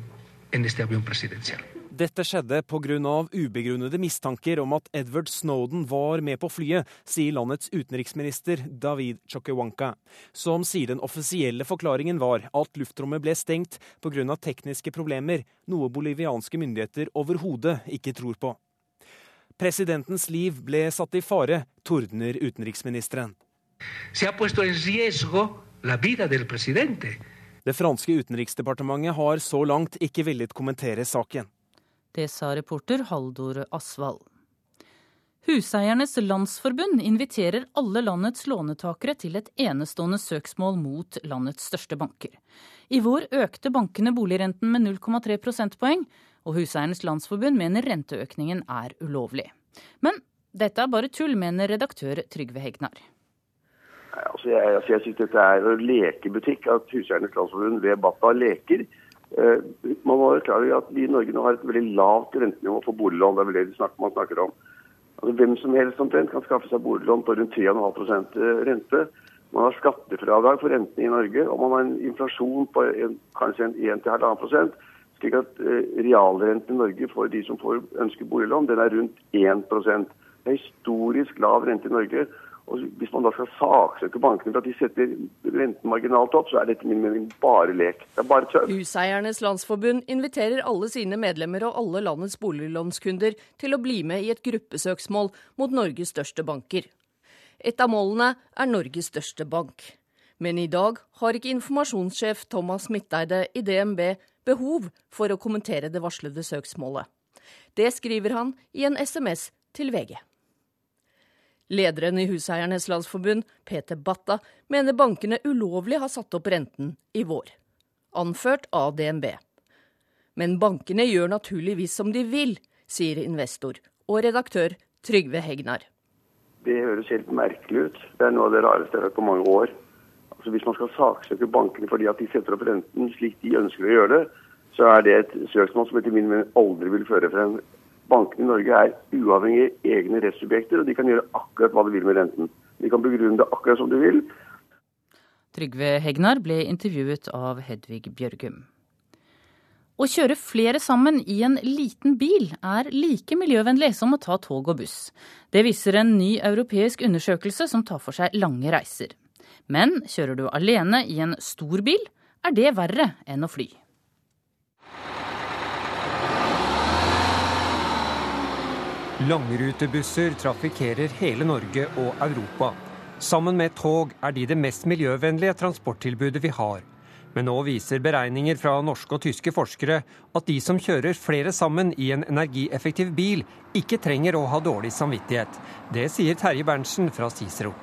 Speaker 10: en este avión presidencial.
Speaker 9: Dette skjedde pga. ubegrunnede mistanker om at Edward Snowden var med på flyet, sier landets utenriksminister David Chokewanka, som sier den offisielle forklaringen var at luftrommet ble stengt pga. tekniske problemer, noe bolivianske myndigheter overhodet ikke tror på. Presidentens liv ble satt i fare, tordner utenriksministeren. Det franske utenriksdepartementet har så langt ikke villet kommentere saken.
Speaker 17: Det sa reporter Haldor Asvald. Huseiernes Landsforbund inviterer alle landets lånetakere til et enestående søksmål mot landets største banker. I vår økte bankene boligrenten med 0,3 prosentpoeng, og Huseiernes Landsforbund mener renteøkningen er ulovlig. Men dette er bare tull, mener redaktør Trygve Hegnar.
Speaker 18: Altså jeg altså jeg syns dette er lekebutikk at Huseiernes Landsforbund ved Batta leker. Eh, man må være klar over at vi i Norge nå har et veldig lavt rentenivå for boliglån. Det er vel det man snakker om. Altså, hvem som helst omtrent kan skaffe seg boliglån på rundt 3,5 eh, rente. Man har skattefradrag for rentene i Norge, og man har en inflasjon på en, kanskje 1-1,5 slik at eh, realrenten i Norge for de som får ønsker boliglån, den er rundt 1 Det er historisk lav rente i Norge. Og Hvis man da skal saksøke bankene for at de setter renten marginalt opp, så er dette min mening bare lek. Det er bare tøv.
Speaker 19: Huseiernes Landsforbund inviterer alle sine medlemmer og alle landets boliglånskunder til å bli med i et gruppesøksmål mot Norges største banker. Et av målene er Norges største bank. Men i dag har ikke informasjonssjef Thomas Midteide i DNB behov for å kommentere det varslede søksmålet. Det skriver han i en SMS til VG. Lederen i Huseiernes Landsforbund, Peter Batta, mener bankene ulovlig har satt opp renten i vår, anført av DNB. Men bankene gjør naturligvis som de vil, sier investor og redaktør Trygve Hegnar.
Speaker 18: Det høres helt merkelig ut. Det er noe av det rareste jeg har hørt på mange år. Altså Hvis man skal saksøke bankene fordi at de setter opp renten slik de ønsker å gjøre det, så er det et søksmål som etter min mening aldri vil føre frem Bankene i Norge er uavhengige egne rettssubjekter, og de kan gjøre akkurat hva de vil med renten. De kan begrunne det akkurat som de vil.
Speaker 17: Trygve Hegnar ble intervjuet av Hedvig Bjørgum. Å kjøre flere sammen i en liten bil er like miljøvennlig som å ta tog og buss. Det viser en ny europeisk undersøkelse som tar for seg lange reiser. Men kjører du alene i en stor bil, er det verre enn å fly.
Speaker 5: Langrutebusser trafikkerer hele Norge og Europa. Sammen med tog er de det mest miljøvennlige transporttilbudet vi har. Men nå viser beregninger fra norske og tyske forskere at de som kjører flere sammen i en energieffektiv bil, ikke trenger å ha dårlig samvittighet. Det sier Terje Berntsen fra Cicero.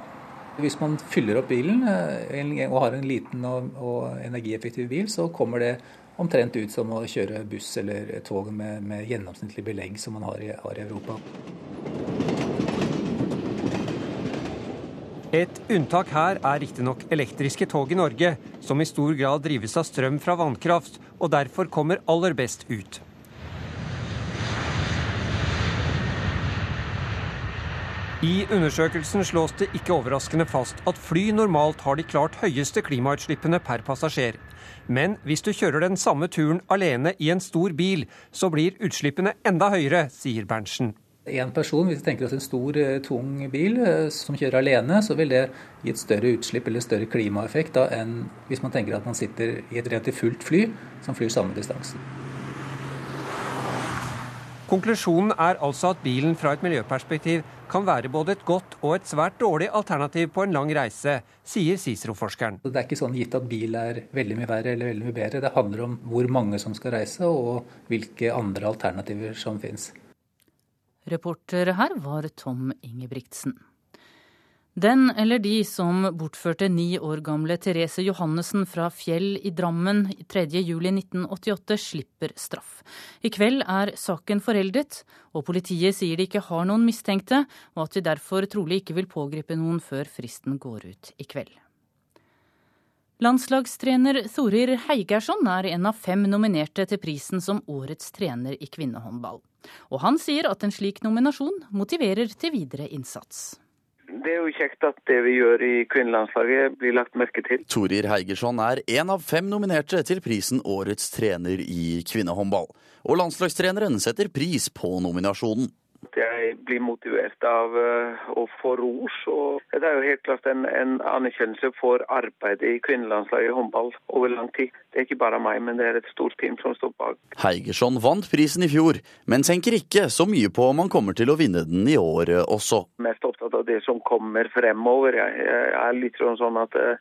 Speaker 6: Hvis man fyller opp bilen eh, og har en liten og energieffektiv bil, så kommer det omtrent ut som å kjøre buss eller tog med, med gjennomsnittlig belegg som man har i, har i Europa.
Speaker 5: Et unntak her er riktignok elektriske tog i Norge, som i stor grad drives av strøm fra vannkraft, og derfor kommer aller best ut. I undersøkelsen slås det ikke overraskende fast at fly normalt har de klart høyeste klimautslippene per passasjer. Men hvis du kjører den samme turen alene i en stor bil, så blir utslippene enda høyere, sier Berntsen.
Speaker 6: En person, hvis vi tenker oss en stor, eh, tung bil eh, som kjører alene, så vil det gi et større utslipp eller større klimaeffekt da, enn hvis man tenker at man sitter i et relativt fullt fly som flyr samme distansen.
Speaker 5: Konklusjonen er altså at bilen fra et miljøperspektiv kan være både et godt og et svært dårlig alternativ på en lang reise, sier Cicero-forskeren.
Speaker 6: Det er ikke sånn gitt at bil er veldig mye verre eller veldig mye bedre. Det handler om hvor mange som skal reise, og hvilke andre alternativer som finnes.
Speaker 17: Reporter her var Tom Ingebrigtsen. Den eller de som bortførte ni år gamle Therese Johannessen fra Fjell i Drammen 3.7.1988, slipper straff. I kveld er saken foreldet, og politiet sier de ikke har noen mistenkte, og at de derfor trolig ikke vil pågripe noen før fristen går ut i kveld. Landslagstrener Thorir Heigersson er en av fem nominerte til prisen som årets trener i kvinnehåndball. Og han sier at en slik nominasjon motiverer til videre innsats.
Speaker 20: Det er jo kjekt at det vi gjør i kvinnelandslaget blir lagt merke til.
Speaker 21: Torir Heigersson er en av fem nominerte til prisen Årets trener i kvinnehåndball. Og landslagstreneren setter pris på nominasjonen
Speaker 20: jeg blir motivert av uh, å få ros. Og det er jo helt klart en, en anerkjennelse for arbeidet i kvinnelandslaget i håndball over lang tid. Det er ikke bare meg, men det er et stort team som står bak.
Speaker 21: Heigersson vant prisen i fjor, men tenker ikke så mye på om han kommer til å vinne den i år også.
Speaker 20: Mest opptatt av det som kommer fremover. Jeg, jeg er litt sånn, sånn at uh,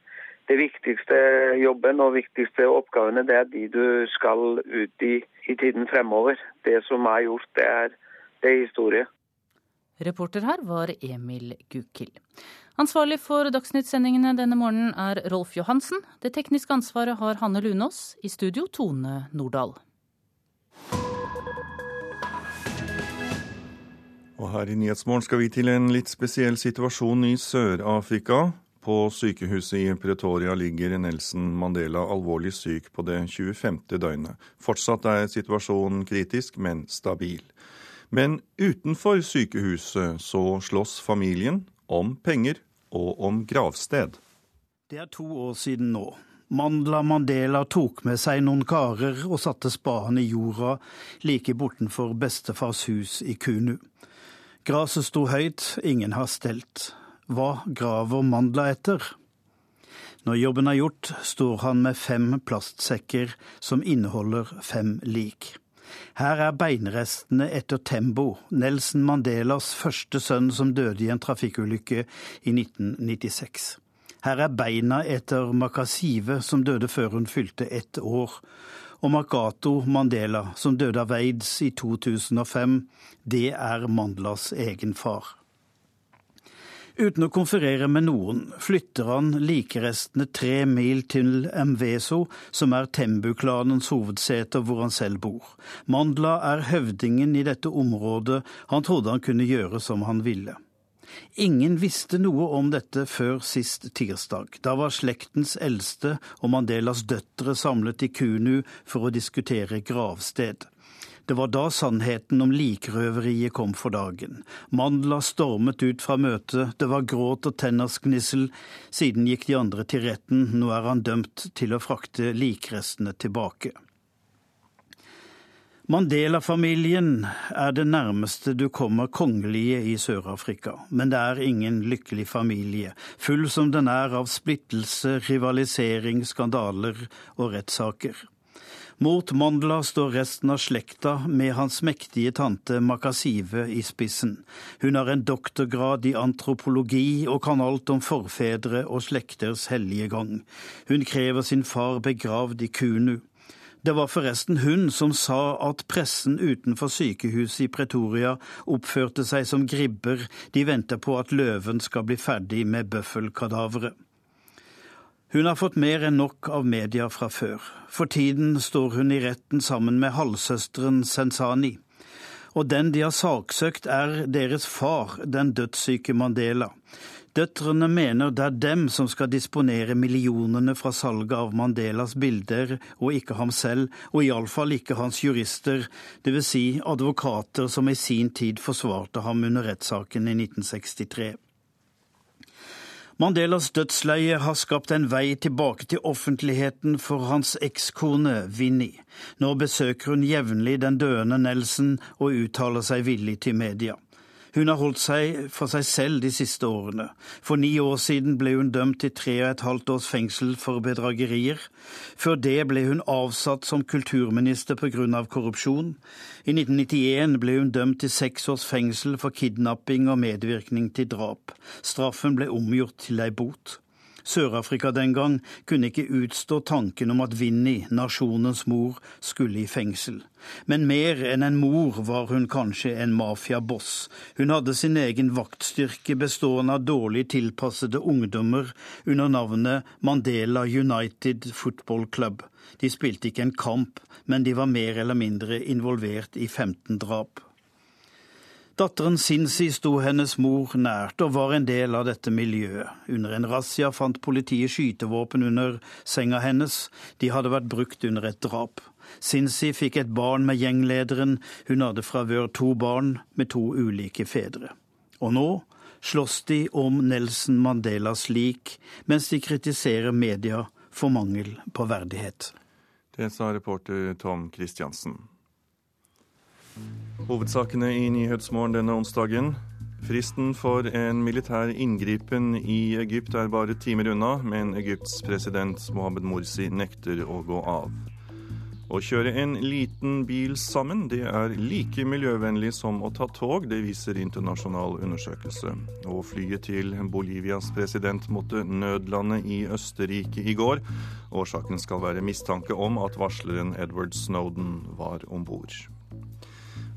Speaker 20: det viktigste jobben og viktigste oppgavene, det er de du skal ut i i tiden fremover. Det som er gjort, det er er historie.
Speaker 17: Reporter her var Emil Gukild. Ansvarlig for Dagsnytt-sendingene denne morgenen er Rolf Johansen. Det tekniske ansvaret har Hanne Lunås. I studio Tone Nordahl.
Speaker 2: Og her i Nyhetsmorgen skal vi til en litt spesiell situasjon i Sør-Afrika. På sykehuset i Pretoria ligger Nelson Mandela alvorlig syk på det 25. døgnet. Fortsatt er situasjonen kritisk, men stabil. Men utenfor sykehuset så slåss familien om penger og om gravsted.
Speaker 22: Det er to år siden nå. Mandla Mandela tok med seg noen karer og satte spaden i jorda like bortenfor bestefars hus i Kunu. Graset sto høyt, ingen har stelt. Hva graver Mandla etter? Når jobben er gjort, står han med fem plastsekker som inneholder fem lik. Her er beinrestene etter Tembo, Nelson Mandelas første sønn som døde i en trafikkulykke i 1996. Her er beina etter Makasive, som døde før hun fylte ett år. Og Makato Mandela, som døde av aids i 2005, det er Mandlas egen far. Uten å konferere med noen flytter han likerestene tre mil til Mveso, som er Tembu-klanens hovedsete hvor han selv bor. Mandla er høvdingen i dette området, han trodde han kunne gjøre som han ville. Ingen visste noe om dette før sist tirsdag. Da var slektens eldste og Mandelas døtre samlet i Kunu for å diskutere gravsted. Det var da sannheten om likrøveriet kom for dagen. Mandla stormet ut fra møtet, det var gråt og tenners gnissel. Siden gikk de andre til retten, nå er han dømt til å frakte likrestene tilbake. Mandela-familien er det nærmeste du kommer kongelige i Sør-Afrika, men det er ingen lykkelig familie, full som den er av splittelse, rivalisering, skandaler og rettssaker. Mot Mandla står resten av slekta med hans mektige tante Makasive i spissen. Hun har en doktorgrad i antropologi og kan alt om forfedre og slekters hellige gang. Hun krever sin far begravd i Kunu. Det var forresten hun som sa at pressen utenfor sykehuset i Pretoria oppførte seg som gribber, de venter på at løven skal bli ferdig med bøffelkadaveret. Hun har fått mer enn nok av media fra før. For tiden står hun i retten sammen med halvsøsteren Sensani. Og den de har saksøkt, er deres far, den dødssyke Mandela. Døtrene mener det er dem som skal disponere millionene fra salget av Mandelas bilder, og ikke ham selv, og iallfall ikke hans jurister, dvs. Si advokater som i sin tid forsvarte ham under rettssaken i 1963. Mandelas dødsleie har skapt en vei tilbake til offentligheten for hans ekskone Vinni. Nå besøker hun jevnlig den døende Nelson og uttaler seg villig til media. Hun har holdt seg for seg selv de siste årene. For ni år siden ble hun dømt til tre og et halvt års fengsel for bedragerier. Før det ble hun avsatt som kulturminister pga. korrupsjon. I 1991 ble hun dømt til seks års fengsel for kidnapping og medvirkning til drap. Straffen ble omgjort til ei bot. Sør-Afrika den gang kunne ikke utstå tanken om at Winnie, nasjonens mor, skulle i fengsel. Men mer enn en mor var hun kanskje en mafiaboss. Hun hadde sin egen vaktstyrke bestående av dårlig tilpassede ungdommer under navnet Mandela United Football Club. De spilte ikke en kamp, men de var mer eller mindre involvert i 15 drap. Datteren Sinsi sto hennes mor nært og var en del av dette miljøet. Under en razzia fant politiet skytevåpen under senga hennes. De hadde vært brukt under et drap. Sinsi fikk et barn med gjenglederen. Hun hadde fra før to barn med to ulike fedre. Og nå slåss de om Nelson Mandelas lik, mens de kritiserer media for mangel på verdighet.
Speaker 2: Det sa reporter Tom Christiansen. Hovedsakene i Nyhetsmorgen denne onsdagen. Fristen for en militær inngripen i Egypt er bare timer unna, men Egypts president Mohammed Morsi nekter å gå av. Å kjøre en liten bil sammen, det er like miljøvennlig som å ta tog. Det viser internasjonal undersøkelse. Og flyet til Bolivias president måtte nødlande i Østerrike i går. Årsaken skal være mistanke om at varsleren Edward Snowden var om bord.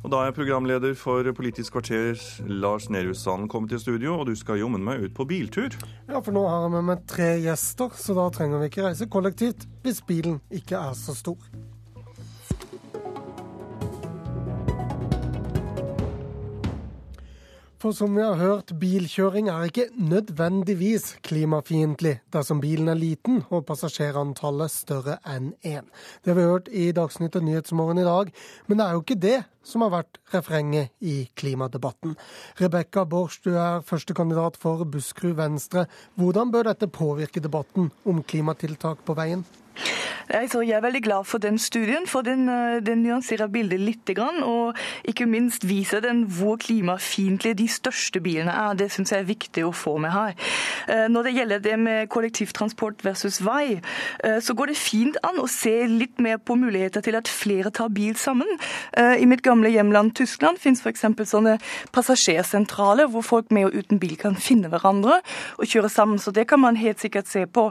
Speaker 2: Og da er programleder for Politisk kvarter, Lars Nehru Sand, kommet til studio, og du skal jommen meg ut på biltur.
Speaker 23: Ja, for nå har jeg med meg tre gjester, så da trenger vi ikke reise kollektivt hvis bilen ikke er så stor. For som vi har hørt, bilkjøring er ikke nødvendigvis klimafiendtlig dersom bilen er liten og passasjerantallet større enn én. Det har vi hørt i Dagsnytt og Nyhetsmorgen i dag, men det er jo ikke det som har vært refrenget i klimadebatten. Rebekka Borch, du er førstekandidat for Buskerud Venstre. Hvordan bør dette påvirke debatten om klimatiltak på veien?
Speaker 24: Altså, jeg er veldig glad for den studien, for den, øh, den nyanserer bildet litt. Og ikke minst viser den hvor klimafiendtlige de største bilene er. Det syns jeg er viktig å få med her. Øh, når det gjelder det med kollektivtransport versus vei, øh, så går det fint an å se litt mer på muligheter til at flere tar bil sammen. I mitt gamle hjemland Tyskland finnes f.eks. sånne passasjersentraler hvor folk med og uten bil kan finne hverandre og kjøre sammen. Så det kan man helt sikkert se på.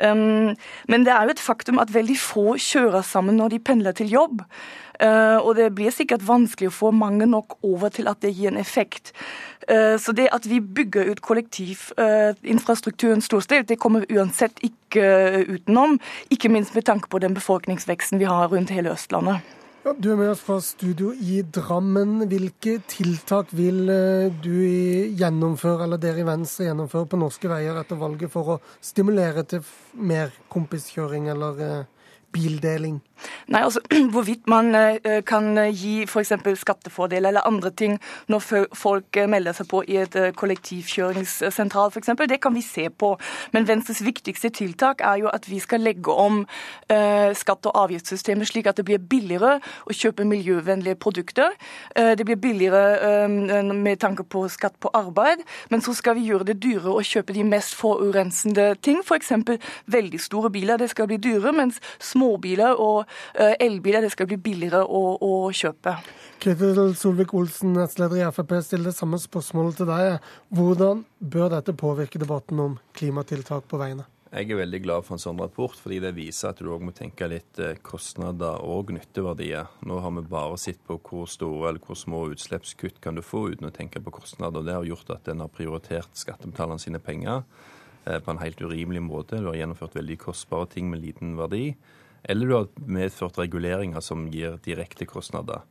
Speaker 24: Men det er jo et faktum at veldig få kjører sammen når de pendler til jobb. Uh, og det blir sikkert vanskelig å få mange nok over til at det gir en effekt. Uh, så det at vi bygger ut kollektivinfrastrukturen storstilt, det kommer vi uansett ikke utenom. Ikke minst med tanke på den befolkningsveksten vi har rundt hele Østlandet.
Speaker 23: Ja, du er med oss fra studio i Drammen. Hvilke tiltak vil du gjennomføre, eller dere i Venstre gjennomføre på norske veier etter valget for å stimulere til mer kompiskjøring eller bildeling?
Speaker 24: Nei, altså Hvorvidt man uh, kan gi f.eks. skattefordel eller andre ting når folk melder seg på i et kollektivkjøringssentral f.eks., det kan vi se på. Men Venstres viktigste tiltak er jo at vi skal legge om skatt- og avgiftssystemet slik at det blir billigere å kjøpe miljøvennlige produkter. det blir billigere med tanke på skatt på arbeid, men så skal vi gjøre det dyrere å kjøpe de mest forurensende ting, f.eks. veldig store biler. Det skal bli dyrere, mens småbiler og Eh, elbiler det skal bli billigere å, å kjøpe.
Speaker 23: Ketil Solvik-Olsen, nestleder i Frp, stiller det samme spørsmålet til deg. Hvordan bør dette påvirke debatten om klimatiltak på veiene?
Speaker 25: Jeg er veldig glad for en sånn rapport, fordi det viser at du òg må tenke litt eh, kostnader og nytteverdier. Nå har vi bare sett på hvor store eller hvor små utslippskutt kan du få uten å tenke på kostnader. Det har gjort at en har prioritert skattebetalerne sine penger eh, på en helt urimelig måte. Du har gjennomført veldig kostbare ting med liten verdi eller du har medført reguleringer som gir direkte kostnader.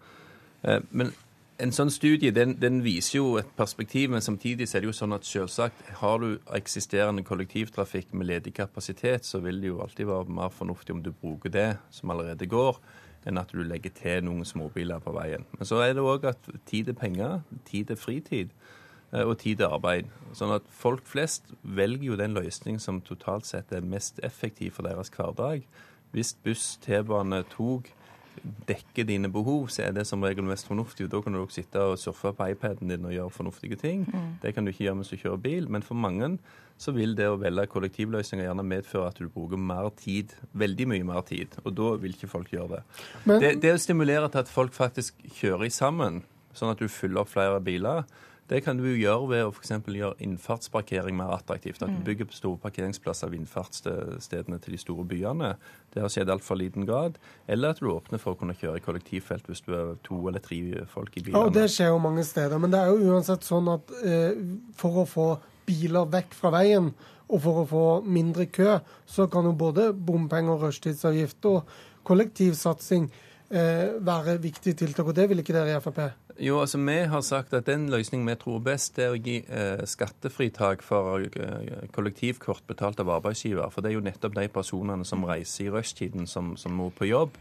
Speaker 25: Eh, men en sånn studie den, den, viser jo et perspektiv, men samtidig er det jo sånn at selvsagt har du eksisterende kollektivtrafikk med ledig kapasitet, så vil det jo alltid være mer fornuftig om du bruker det som allerede går, enn at du legger til noen småbiler på veien. Men så er det òg at tid er penger, tid er fritid eh, og tid er arbeid. Sånn at folk flest velger jo den løsning som totalt sett er mest effektiv for deres hverdag. Hvis buss, T-bane, tog dekker dine behov, så er det som regel mest fornuftig. Da kan du også sitte og surfe på iPaden din og gjøre fornuftige ting.
Speaker 24: Mm.
Speaker 25: Det kan du ikke gjøre mens du kjører bil. Men for mange så vil det å velge kollektivløsninger gjerne medføre at du bruker mer tid, veldig mye mer tid. Og da vil ikke folk gjøre det.
Speaker 23: Men-
Speaker 25: det, det å stimulere til at folk faktisk kjører sammen, sånn at du fyller opp flere biler, det kan du jo gjøre ved å f.eks. gjøre innfartsparkering mer attraktivt. At du
Speaker 24: Mm.
Speaker 25: bygger på store parkeringsplasser ved innfartsstedene til de store byene. Det har skjedd i altfor liten grad. Eller at du åpner for å kunne kjøre i kollektivfelt hvis du er to eller tre folk i
Speaker 23: Ja, og. Det skjer jo mange steder. Men det er jo uansett sånn at eh, for å få biler vekk fra veien, og for å få mindre kø, så kan jo både bompenger, rushtidsavgift og kollektivsatsing eh, være viktige tiltak. Og det vil ikke dere i Frp?
Speaker 25: Jo, altså Vi har sagt at den løsningen vi tror best, er å gi eh, skattefritak for eh, kollektivkort betalt av arbeidsgiver. For det er jo nettopp de personene som reiser i rushtiden, som, som må på jobb.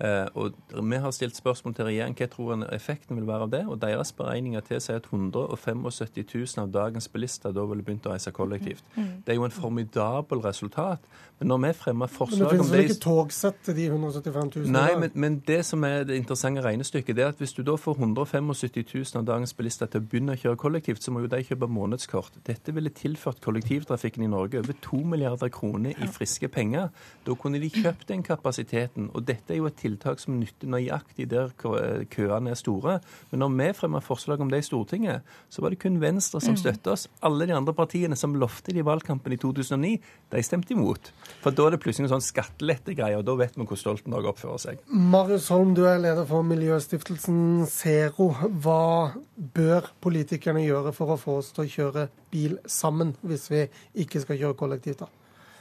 Speaker 25: Eh, og Vi har stilt spørsmål til regjeringen hva tror en effekten vil være av det. og Deres beregninger tilsier at 175 000 av dagens bilister da ville begynt å reise kollektivt.
Speaker 23: Mm.
Speaker 25: Det er jo en formidabel resultat. Men når vi fremmer
Speaker 23: Men det
Speaker 25: Men det
Speaker 23: finnes vel ikke togsett til de 175 000?
Speaker 25: Nei, men, men det som er det interessante regnestykket, det er at hvis du da får 175 000 av dagens bilister til å begynne å kjøre kollektivt, så må jo de kjøpe månedskort. Dette ville tilført kollektivtrafikken i Norge over 2 milliarder kroner i friske penger. Da kunne de kjøpt den kapasiteten. Og dette er jo et tiltak som nytter nøyaktig der køene er store. Men når vi fremmer forslag om det i Stortinget, så var det kun Venstre som
Speaker 23: støttet
Speaker 25: støtta oss. Alle de andre partiene som lovte det i valgkampen i 2009, de stemte imot. For da er det plutselig en sånn skattelettegreie, og da vet vi hvor Stoltenberg oppfører seg.
Speaker 23: Marius Holm, du er leder for miljøstiftelsen Zero. Hva bør politikerne gjøre for å få oss til å kjøre bil sammen, hvis vi ikke skal kjøre kollektivt? da?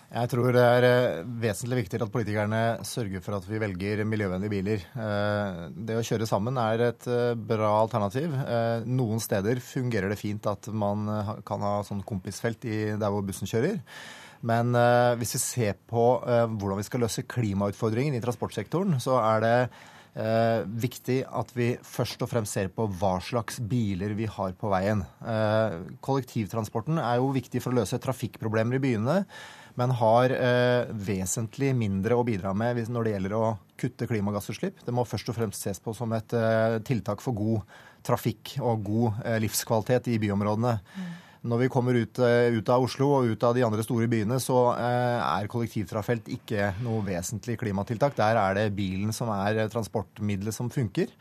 Speaker 26: Jeg tror det er eh, vesentlig viktigere at politikerne sørger for at vi velger miljøvennlige biler. Eh, Det å kjøre sammen er et eh, bra alternativ. Noen steder fungerer det fint at man kan ha sånn kompisfelt der hvor bussen kjører. Men hvis vi ser på hvordan vi skal løse klimautfordringen i transportsektoren, så er det eh, viktig at vi først og fremst ser på hva slags biler vi har på veien. Eh, kollektivtransporten er jo viktig for å løse trafikkproblemer i byene, men har eh, vesentlig mindre å bidra med når det gjelder å kutte klimagassutslipp. Det må først og fremst ses på som et eh, tiltak for god trafikk og god eh, livskvalitet i byområdene. Når vi kommer ut, eh, ut av Oslo og ut av de andre store byene, så eh, er kollektivtrafelt ikke noe vesentlig klimatiltak. Der er det bilen som er eh, transportmiddelet som funker.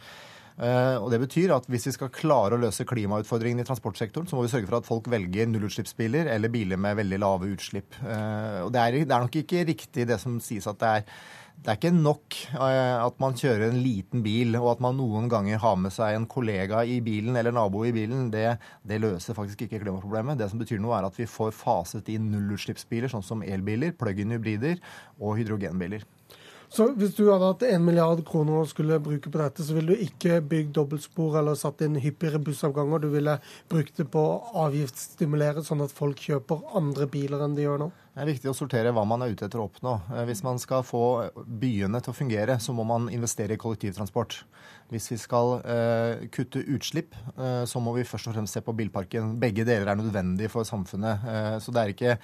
Speaker 26: Eh, og Det betyr at hvis vi skal klare å løse klimautfordringene i transportsektoren, så må vi sørge for at folk velger nullutslippsbiler eller biler med veldig lave utslipp. Eh, og det er, det er nok ikke riktig det som sies at det er det er ikke nok eh, at man kjører en liten bil, og at man noen ganger har med seg en kollega i bilen eller nabo i bilen. Det, det løser faktisk ikke klimaproblemet. Det som betyr noe, er at vi får faset inn nullutslippsbiler, sånn som elbiler, plug-in hybrider og hydrogenbiler.
Speaker 23: Så hvis du hadde hatt en milliard kroner og skulle bruke på dette, så ville du ikke bygd dobbeltspor eller satt inn hyppigere bussavganger. Du ville brukt det på å avgiftsstimulere, sånn at folk kjøper andre biler enn de gjør nå.
Speaker 26: Det er viktig å sortere hva man er ute etter å oppnå. Eh, Hvis man skal få byene til å fungere, så må man investere i kollektivtransport. Hvis vi skal uh, kutte utslipp, uh, så må vi først og fremst se på bilparken. Begge deler er nødvendig for samfunnet. Uh, så det er ikke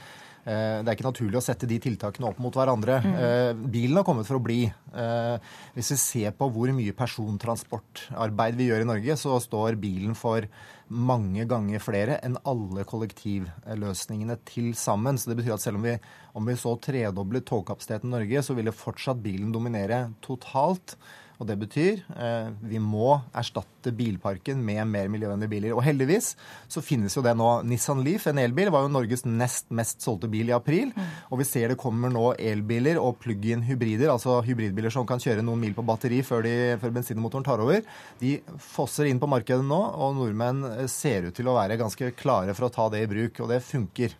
Speaker 26: det er ikke naturlig å sette de tiltakene opp mot hverandre. Mm. Bilen har kommet for å bli. Eh, Hvis vi ser på hvor mye persontransportarbeid vi gjør i Norge, så står bilen for mange ganger flere enn alle kollektivløsningene til sammen. Så det betyr at selv om vi, om vi så tredoblet togkapasiteten i Norge, så ville fortsatt bilen dominere totalt. Og det betyr eh, vi må erstatte bilparken med mer miljøvennlige biler. Og heldigvis så finnes jo det nå. Nissan Leaf, en elbil, var jo Norges nest mest solgte bil i april. Og vi ser det kommer nå elbiler og plug-in hybrider, altså hybridbiler som kan kjøre noen mil på batteri før, de, før bensinmotoren tar over. De fosser inn på markedet nå, og nordmenn eh, ser ut til å være ganske klare for å ta det i bruk. Og det funker.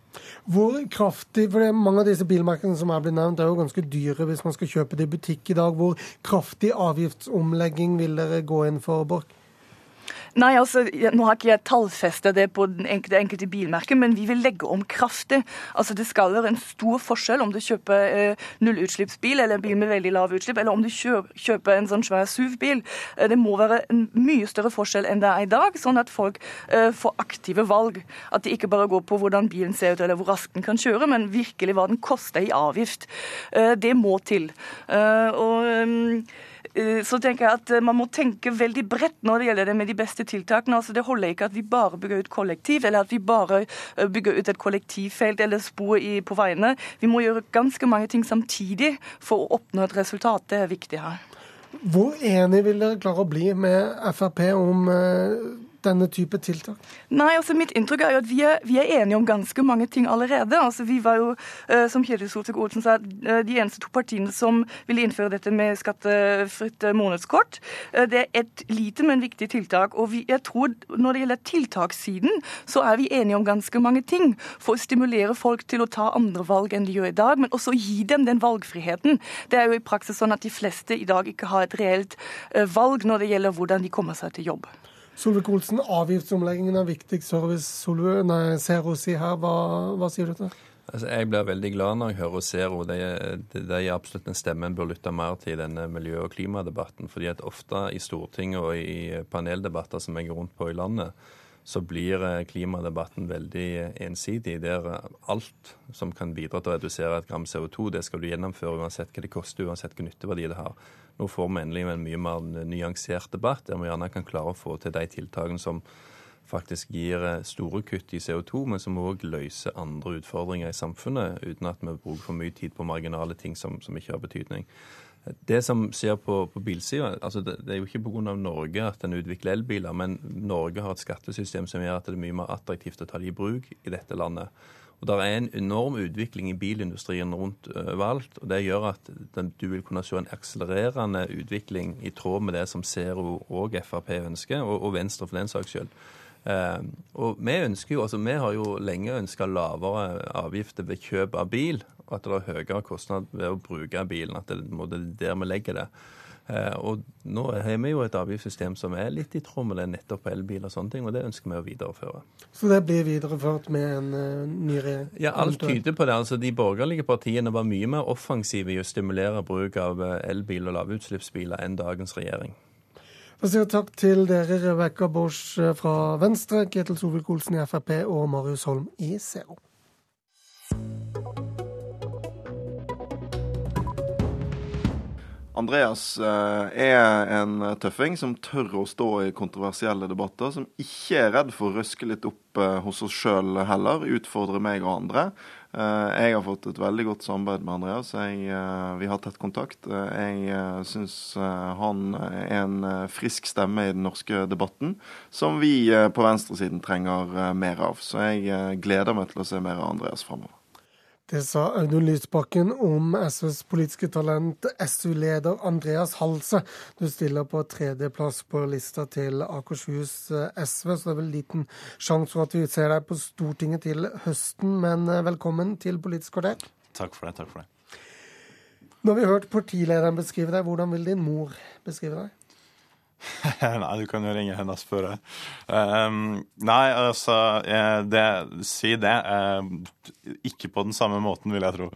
Speaker 23: Hvor kraftig, for Mange av disse bilmerkene som er blitt nevnt, er jo ganske dyre hvis man skal kjøpe det i butikk i dag. Hvor kraftig avgiftsomlegging vil dere gå inn for, Borch?
Speaker 24: Nei, altså, Nå har ikke jeg tallfestet det på den enkelte, enkelte bilmerket, men vi vil legge om kraftig. Altså, Det skal være en stor forskjell om du kjøper eh, nullutslippsbil eller en bil med veldig lave utslipp, eller om du kjøper, en sånn svær SUV-bil. Eh, det må være en mye større forskjell enn det er i dag, sånn at folk eh, får aktive valg. At de ikke bare går på hvordan bilen ser ut eller hvor raskt den kan kjøre, men virkelig hva den koster i avgift. Eh, det må til. Eh, og... ehm, så tenker jeg at man må tenke veldig bredt når det gjelder det med de beste tiltakene. Altså Det holder ikke at vi bare bygger ut kollektiv, eller at vi bare bygger ut et kollektivfelt eller spor på veiene. Vi må gjøre ganske mange ting samtidig for å oppnå et resultat. Det er viktig her.
Speaker 23: Hvor enig vil dere klare å bli med Frp om denne type tiltak?
Speaker 24: Nei, altså Mitt inntrykk er jo at vi er, vi er enige om ganske mange ting allerede. Altså Vi var jo, uh, som Kjetil Solvik-Olsen sa, uh, de eneste to partiene som ville innføre dette med skattefritt uh, månedskort. det er et lite, men viktig tiltak. Og vi, jeg tror når det gjelder tiltakssiden, så er vi enige om ganske mange ting. For å stimulere folk til å ta andre valg enn de gjør i dag, men også gi dem den valgfriheten. Det er jo i praksis sånn at de fleste i dag ikke har et reelt valg når det gjelder hvordan de kommer seg til jobb.
Speaker 23: Solvik-Olsen, avgiftsomleggingen er viktig service. Solve, nei, Zero sier her. Hva, hva sier du til det?
Speaker 25: Altså, jeg blir veldig glad når jeg hører Zero. Det er, det er absolutt en stemme en bør lytte mer til i denne miljø- og klimadebatten. fordi at ofte i Stortinget og i paneldebatter som jeg går rundt på i landet, så blir eh, klimadebatten veldig ensidig. Der alt som kan bidra til å redusere et gram CO2, det skal du gjennomføre uansett hva det koster, uansett hva nytteverdi det har. Nå får vi endelig en mye mer nyansert debatt, der vi gjerne kan klare å få til de tiltakene som faktisk gir eh, store kutt i CO2, men som òg løser andre utfordringer i samfunnet, uten at vi bruker for mye tid på marginale ting som, som ikke har betydning. Det som skjer på, på bilsida altså det, det, er jo ikke pga. Norge at en utvikler elbiler, men Norge har et skattesystem som gjør at det er mye mer attraktivt å ta det i bruk i dette landet. Og Det er en enorm utvikling i bilindustrien rundt overalt. og Det gjør at du vil kunne se en akselererende utvikling i tråd med det som Zero og Frp ønsker, og, Venstre for den saks skyld. Eh, og vi, ønsker jo, altså vi har jo lenge ønska lavere avgifter ved kjøp av bil, og at det er høyere kostnad ved å bruke bilen. At det er der vi legger det. Eh, og nå har vi jo et avgiftssystem som er litt i tråd med det nettopp på elbil og sånne ting, og det ønsker vi å videreføre.
Speaker 23: Så det blir videreført med en uh, ny regjering?
Speaker 25: Ja, alt tyder på det. Altså, De borgerlige partiene var mye mer offensive i å stimulere bruk av eh, elbil og lavutslippsbiler enn dagens regjering.
Speaker 23: Jeg sier takk til dere, Rebekka Bosch fra Venstre, Ketil Solvik-Olsen i Frp og Marius Holm i Zero.
Speaker 27: Andreas eh, er en tøffing som tør å stå i kontroversielle debatter, som ikke er redd for å røske litt opp eh, hos oss sjøl heller, utfordre meg og andre. Eh, jeg har fått et veldig godt samarbeid med Andreas. Jeg, vi har tett kontakt. Jeg syns han er en frisk stemme i den norske debatten, som vi på venstresiden trenger mer av. Så jeg gleder meg til å se mer av Andreas framover.
Speaker 23: Det sa Audun Lysbakken om SVs politiske talent, SU-leder Andreas Halse. Du stiller på tredjeplass på lista til Akershus eh, SV, så det er vel liten sjanse for at vi ser deg på Stortinget til høsten. Men eh, velkommen til Politisk kvarter.
Speaker 28: Takk for det. takk for det.
Speaker 23: Nå har vi hørt partilederen beskrive deg. Hvordan vil din mor beskrive deg?
Speaker 28: nei, du kan jo ringe henne og spørre. Um, nei, altså det, Si det. Uh, ikke på den samme måten, vil jeg tro.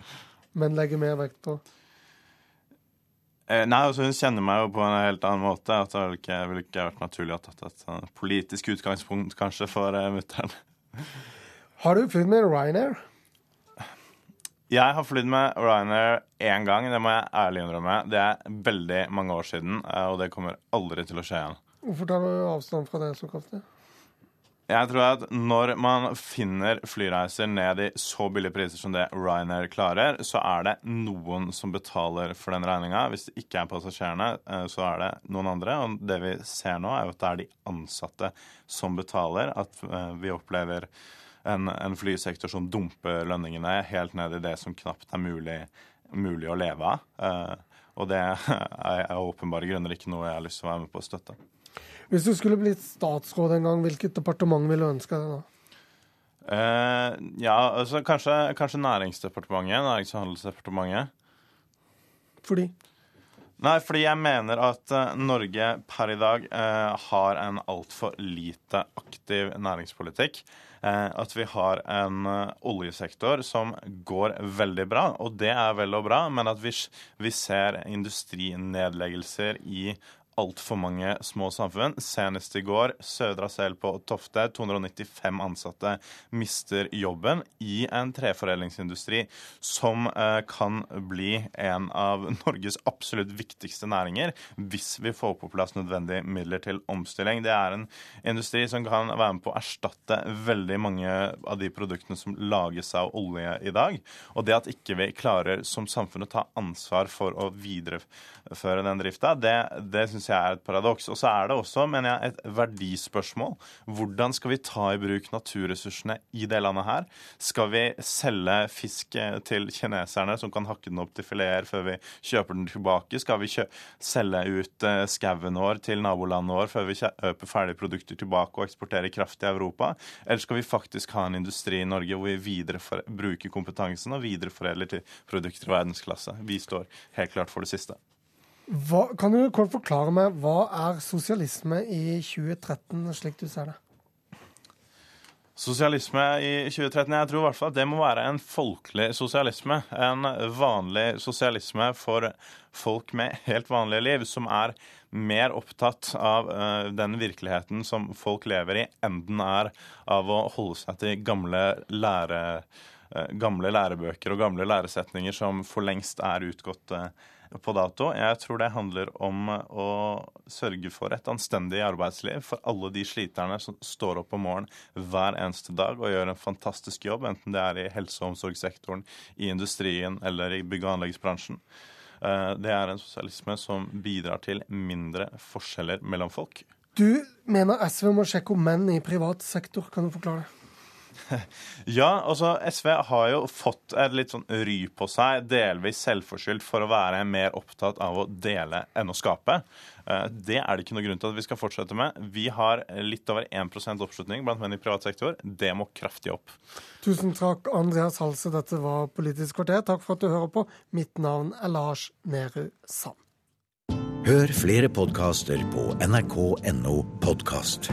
Speaker 23: Men legger mer vekt på?
Speaker 28: Uh, nei, altså Hun kjenner meg jo på en helt annen måte. at Det ville ikke, vil ikke vært naturlig å tatt et uh, politisk utgangspunkt, kanskje, for uh, mutter'n.
Speaker 23: Har du flydd med Ryanair?
Speaker 28: Jeg har flydd med Ryanair én gang, det må jeg ærlig innrømme. Det er veldig mange år siden, eh, og det kommer aldri til å skje igjen.
Speaker 23: Hvorfor tar du avstand fra det så kraftig?
Speaker 28: Jeg tror at når man finner flyreiser ned i så billige priser som det Ryanair klarer, så er det noen som betaler for den regninga. Hvis det ikke er passasjerene, eh, så er det noen andre. Og det vi ser nå, er jo at det er de ansatte som betaler. At eh, vi opplever en, en, flysektor som dumper lønningene helt ned i det som knapt er mulig, mulig å leve av. Uh, og det er av åpenbare grunner ikke noe jeg har lyst til å være med på å støtte.
Speaker 23: Hvis du skulle blitt statsråd en gang, hvilket departement ville du ønske deg da?
Speaker 28: Uh, ja, altså kanskje, kanskje Næringsdepartementet. Nærings- og handelsdepartementet.
Speaker 23: Fordi?
Speaker 28: Nei, fordi jeg mener at uh, Norge per i dag uh, har en altfor lite aktiv næringspolitikk. Uh, at vi har en oljesektor som går veldig bra, og det er vel og bra, men at vi, vi ser industrinedleggelser i altfor mange små samfunn. Senest i går, Sødra Sel på Tofte, 295 ansatte mister jobben i en treforedlingsindustri som eh, kan bli en av Norges absolutt viktigste næringer hvis vi får på plass nødvendige midler til omstilling. Det er en industri som kan være med på å erstatte veldig mange av de produktene som lages av olje i dag. Og det at ikke vi klarer som samfunn å ta ansvar for å videreføre den drifta, det, det syns jeg er et paradoks. Og så er det også, mener jeg, et verdispørsmål. Hvordan skal vi ta i bruk naturressursene i det landet her? Skal vi selge fisk til kineserne som kan hakke den opp til fileter før vi kjøper den tilbake? Skal vi selge ut uh, skauen vår til nabolandet vår før vi kjøper ferdige produkter tilbake og eksporterer kraft til Europa? Eller skal vi faktisk ha en industri i Norge hvor vi bruker kompetansen og videreforedler til produkter i verdensklasse? Vi står helt klart for det siste.
Speaker 23: Hva, kan du kort forklare meg hva er sosialisme i 2013, slik du ser det?
Speaker 28: Sosialisme i 2013, jeg tror i hvert fall at det må være en folkelig sosialisme. En vanlig sosialisme for folk med helt vanlige liv, som er mer opptatt av uh, den virkeligheten som folk lever i, enn den er av å holde seg til gamle lære uh, gamle lærebøker og gamle læresetninger som for lengst er utgått uh, på dato. Jeg tror det handler om å sørge for et anstendig arbeidsliv for alle de sliterne som står opp om morgenen hver eneste dag og gjør en fantastisk jobb, enten det er i helse- og omsorgssektoren, i industrien eller i bygg- og anleggsbransjen. Eh, det er en sosialisme som bidrar til mindre forskjeller mellom folk.
Speaker 23: Du mener SV må sjekke om menn i privat sektor. Kan du forklare det?
Speaker 28: Ja, altså SV har jo fått et litt sånn ry på seg, delvis selvforskyldt, for å være mer opptatt av å dele enn å skape. Eh, det er det ikke noe grunn til at vi skal fortsette med. Vi har litt over 1 oppslutning blant menn i privat sektor. Det må kraftig opp.
Speaker 23: Tusen takk, Andreas Halse. Dette var Politisk kvarter. Takk for at du hører på. Mitt navn er Lars Nehru Sand.
Speaker 29: Hør flere podkaster på nrk.no podkast.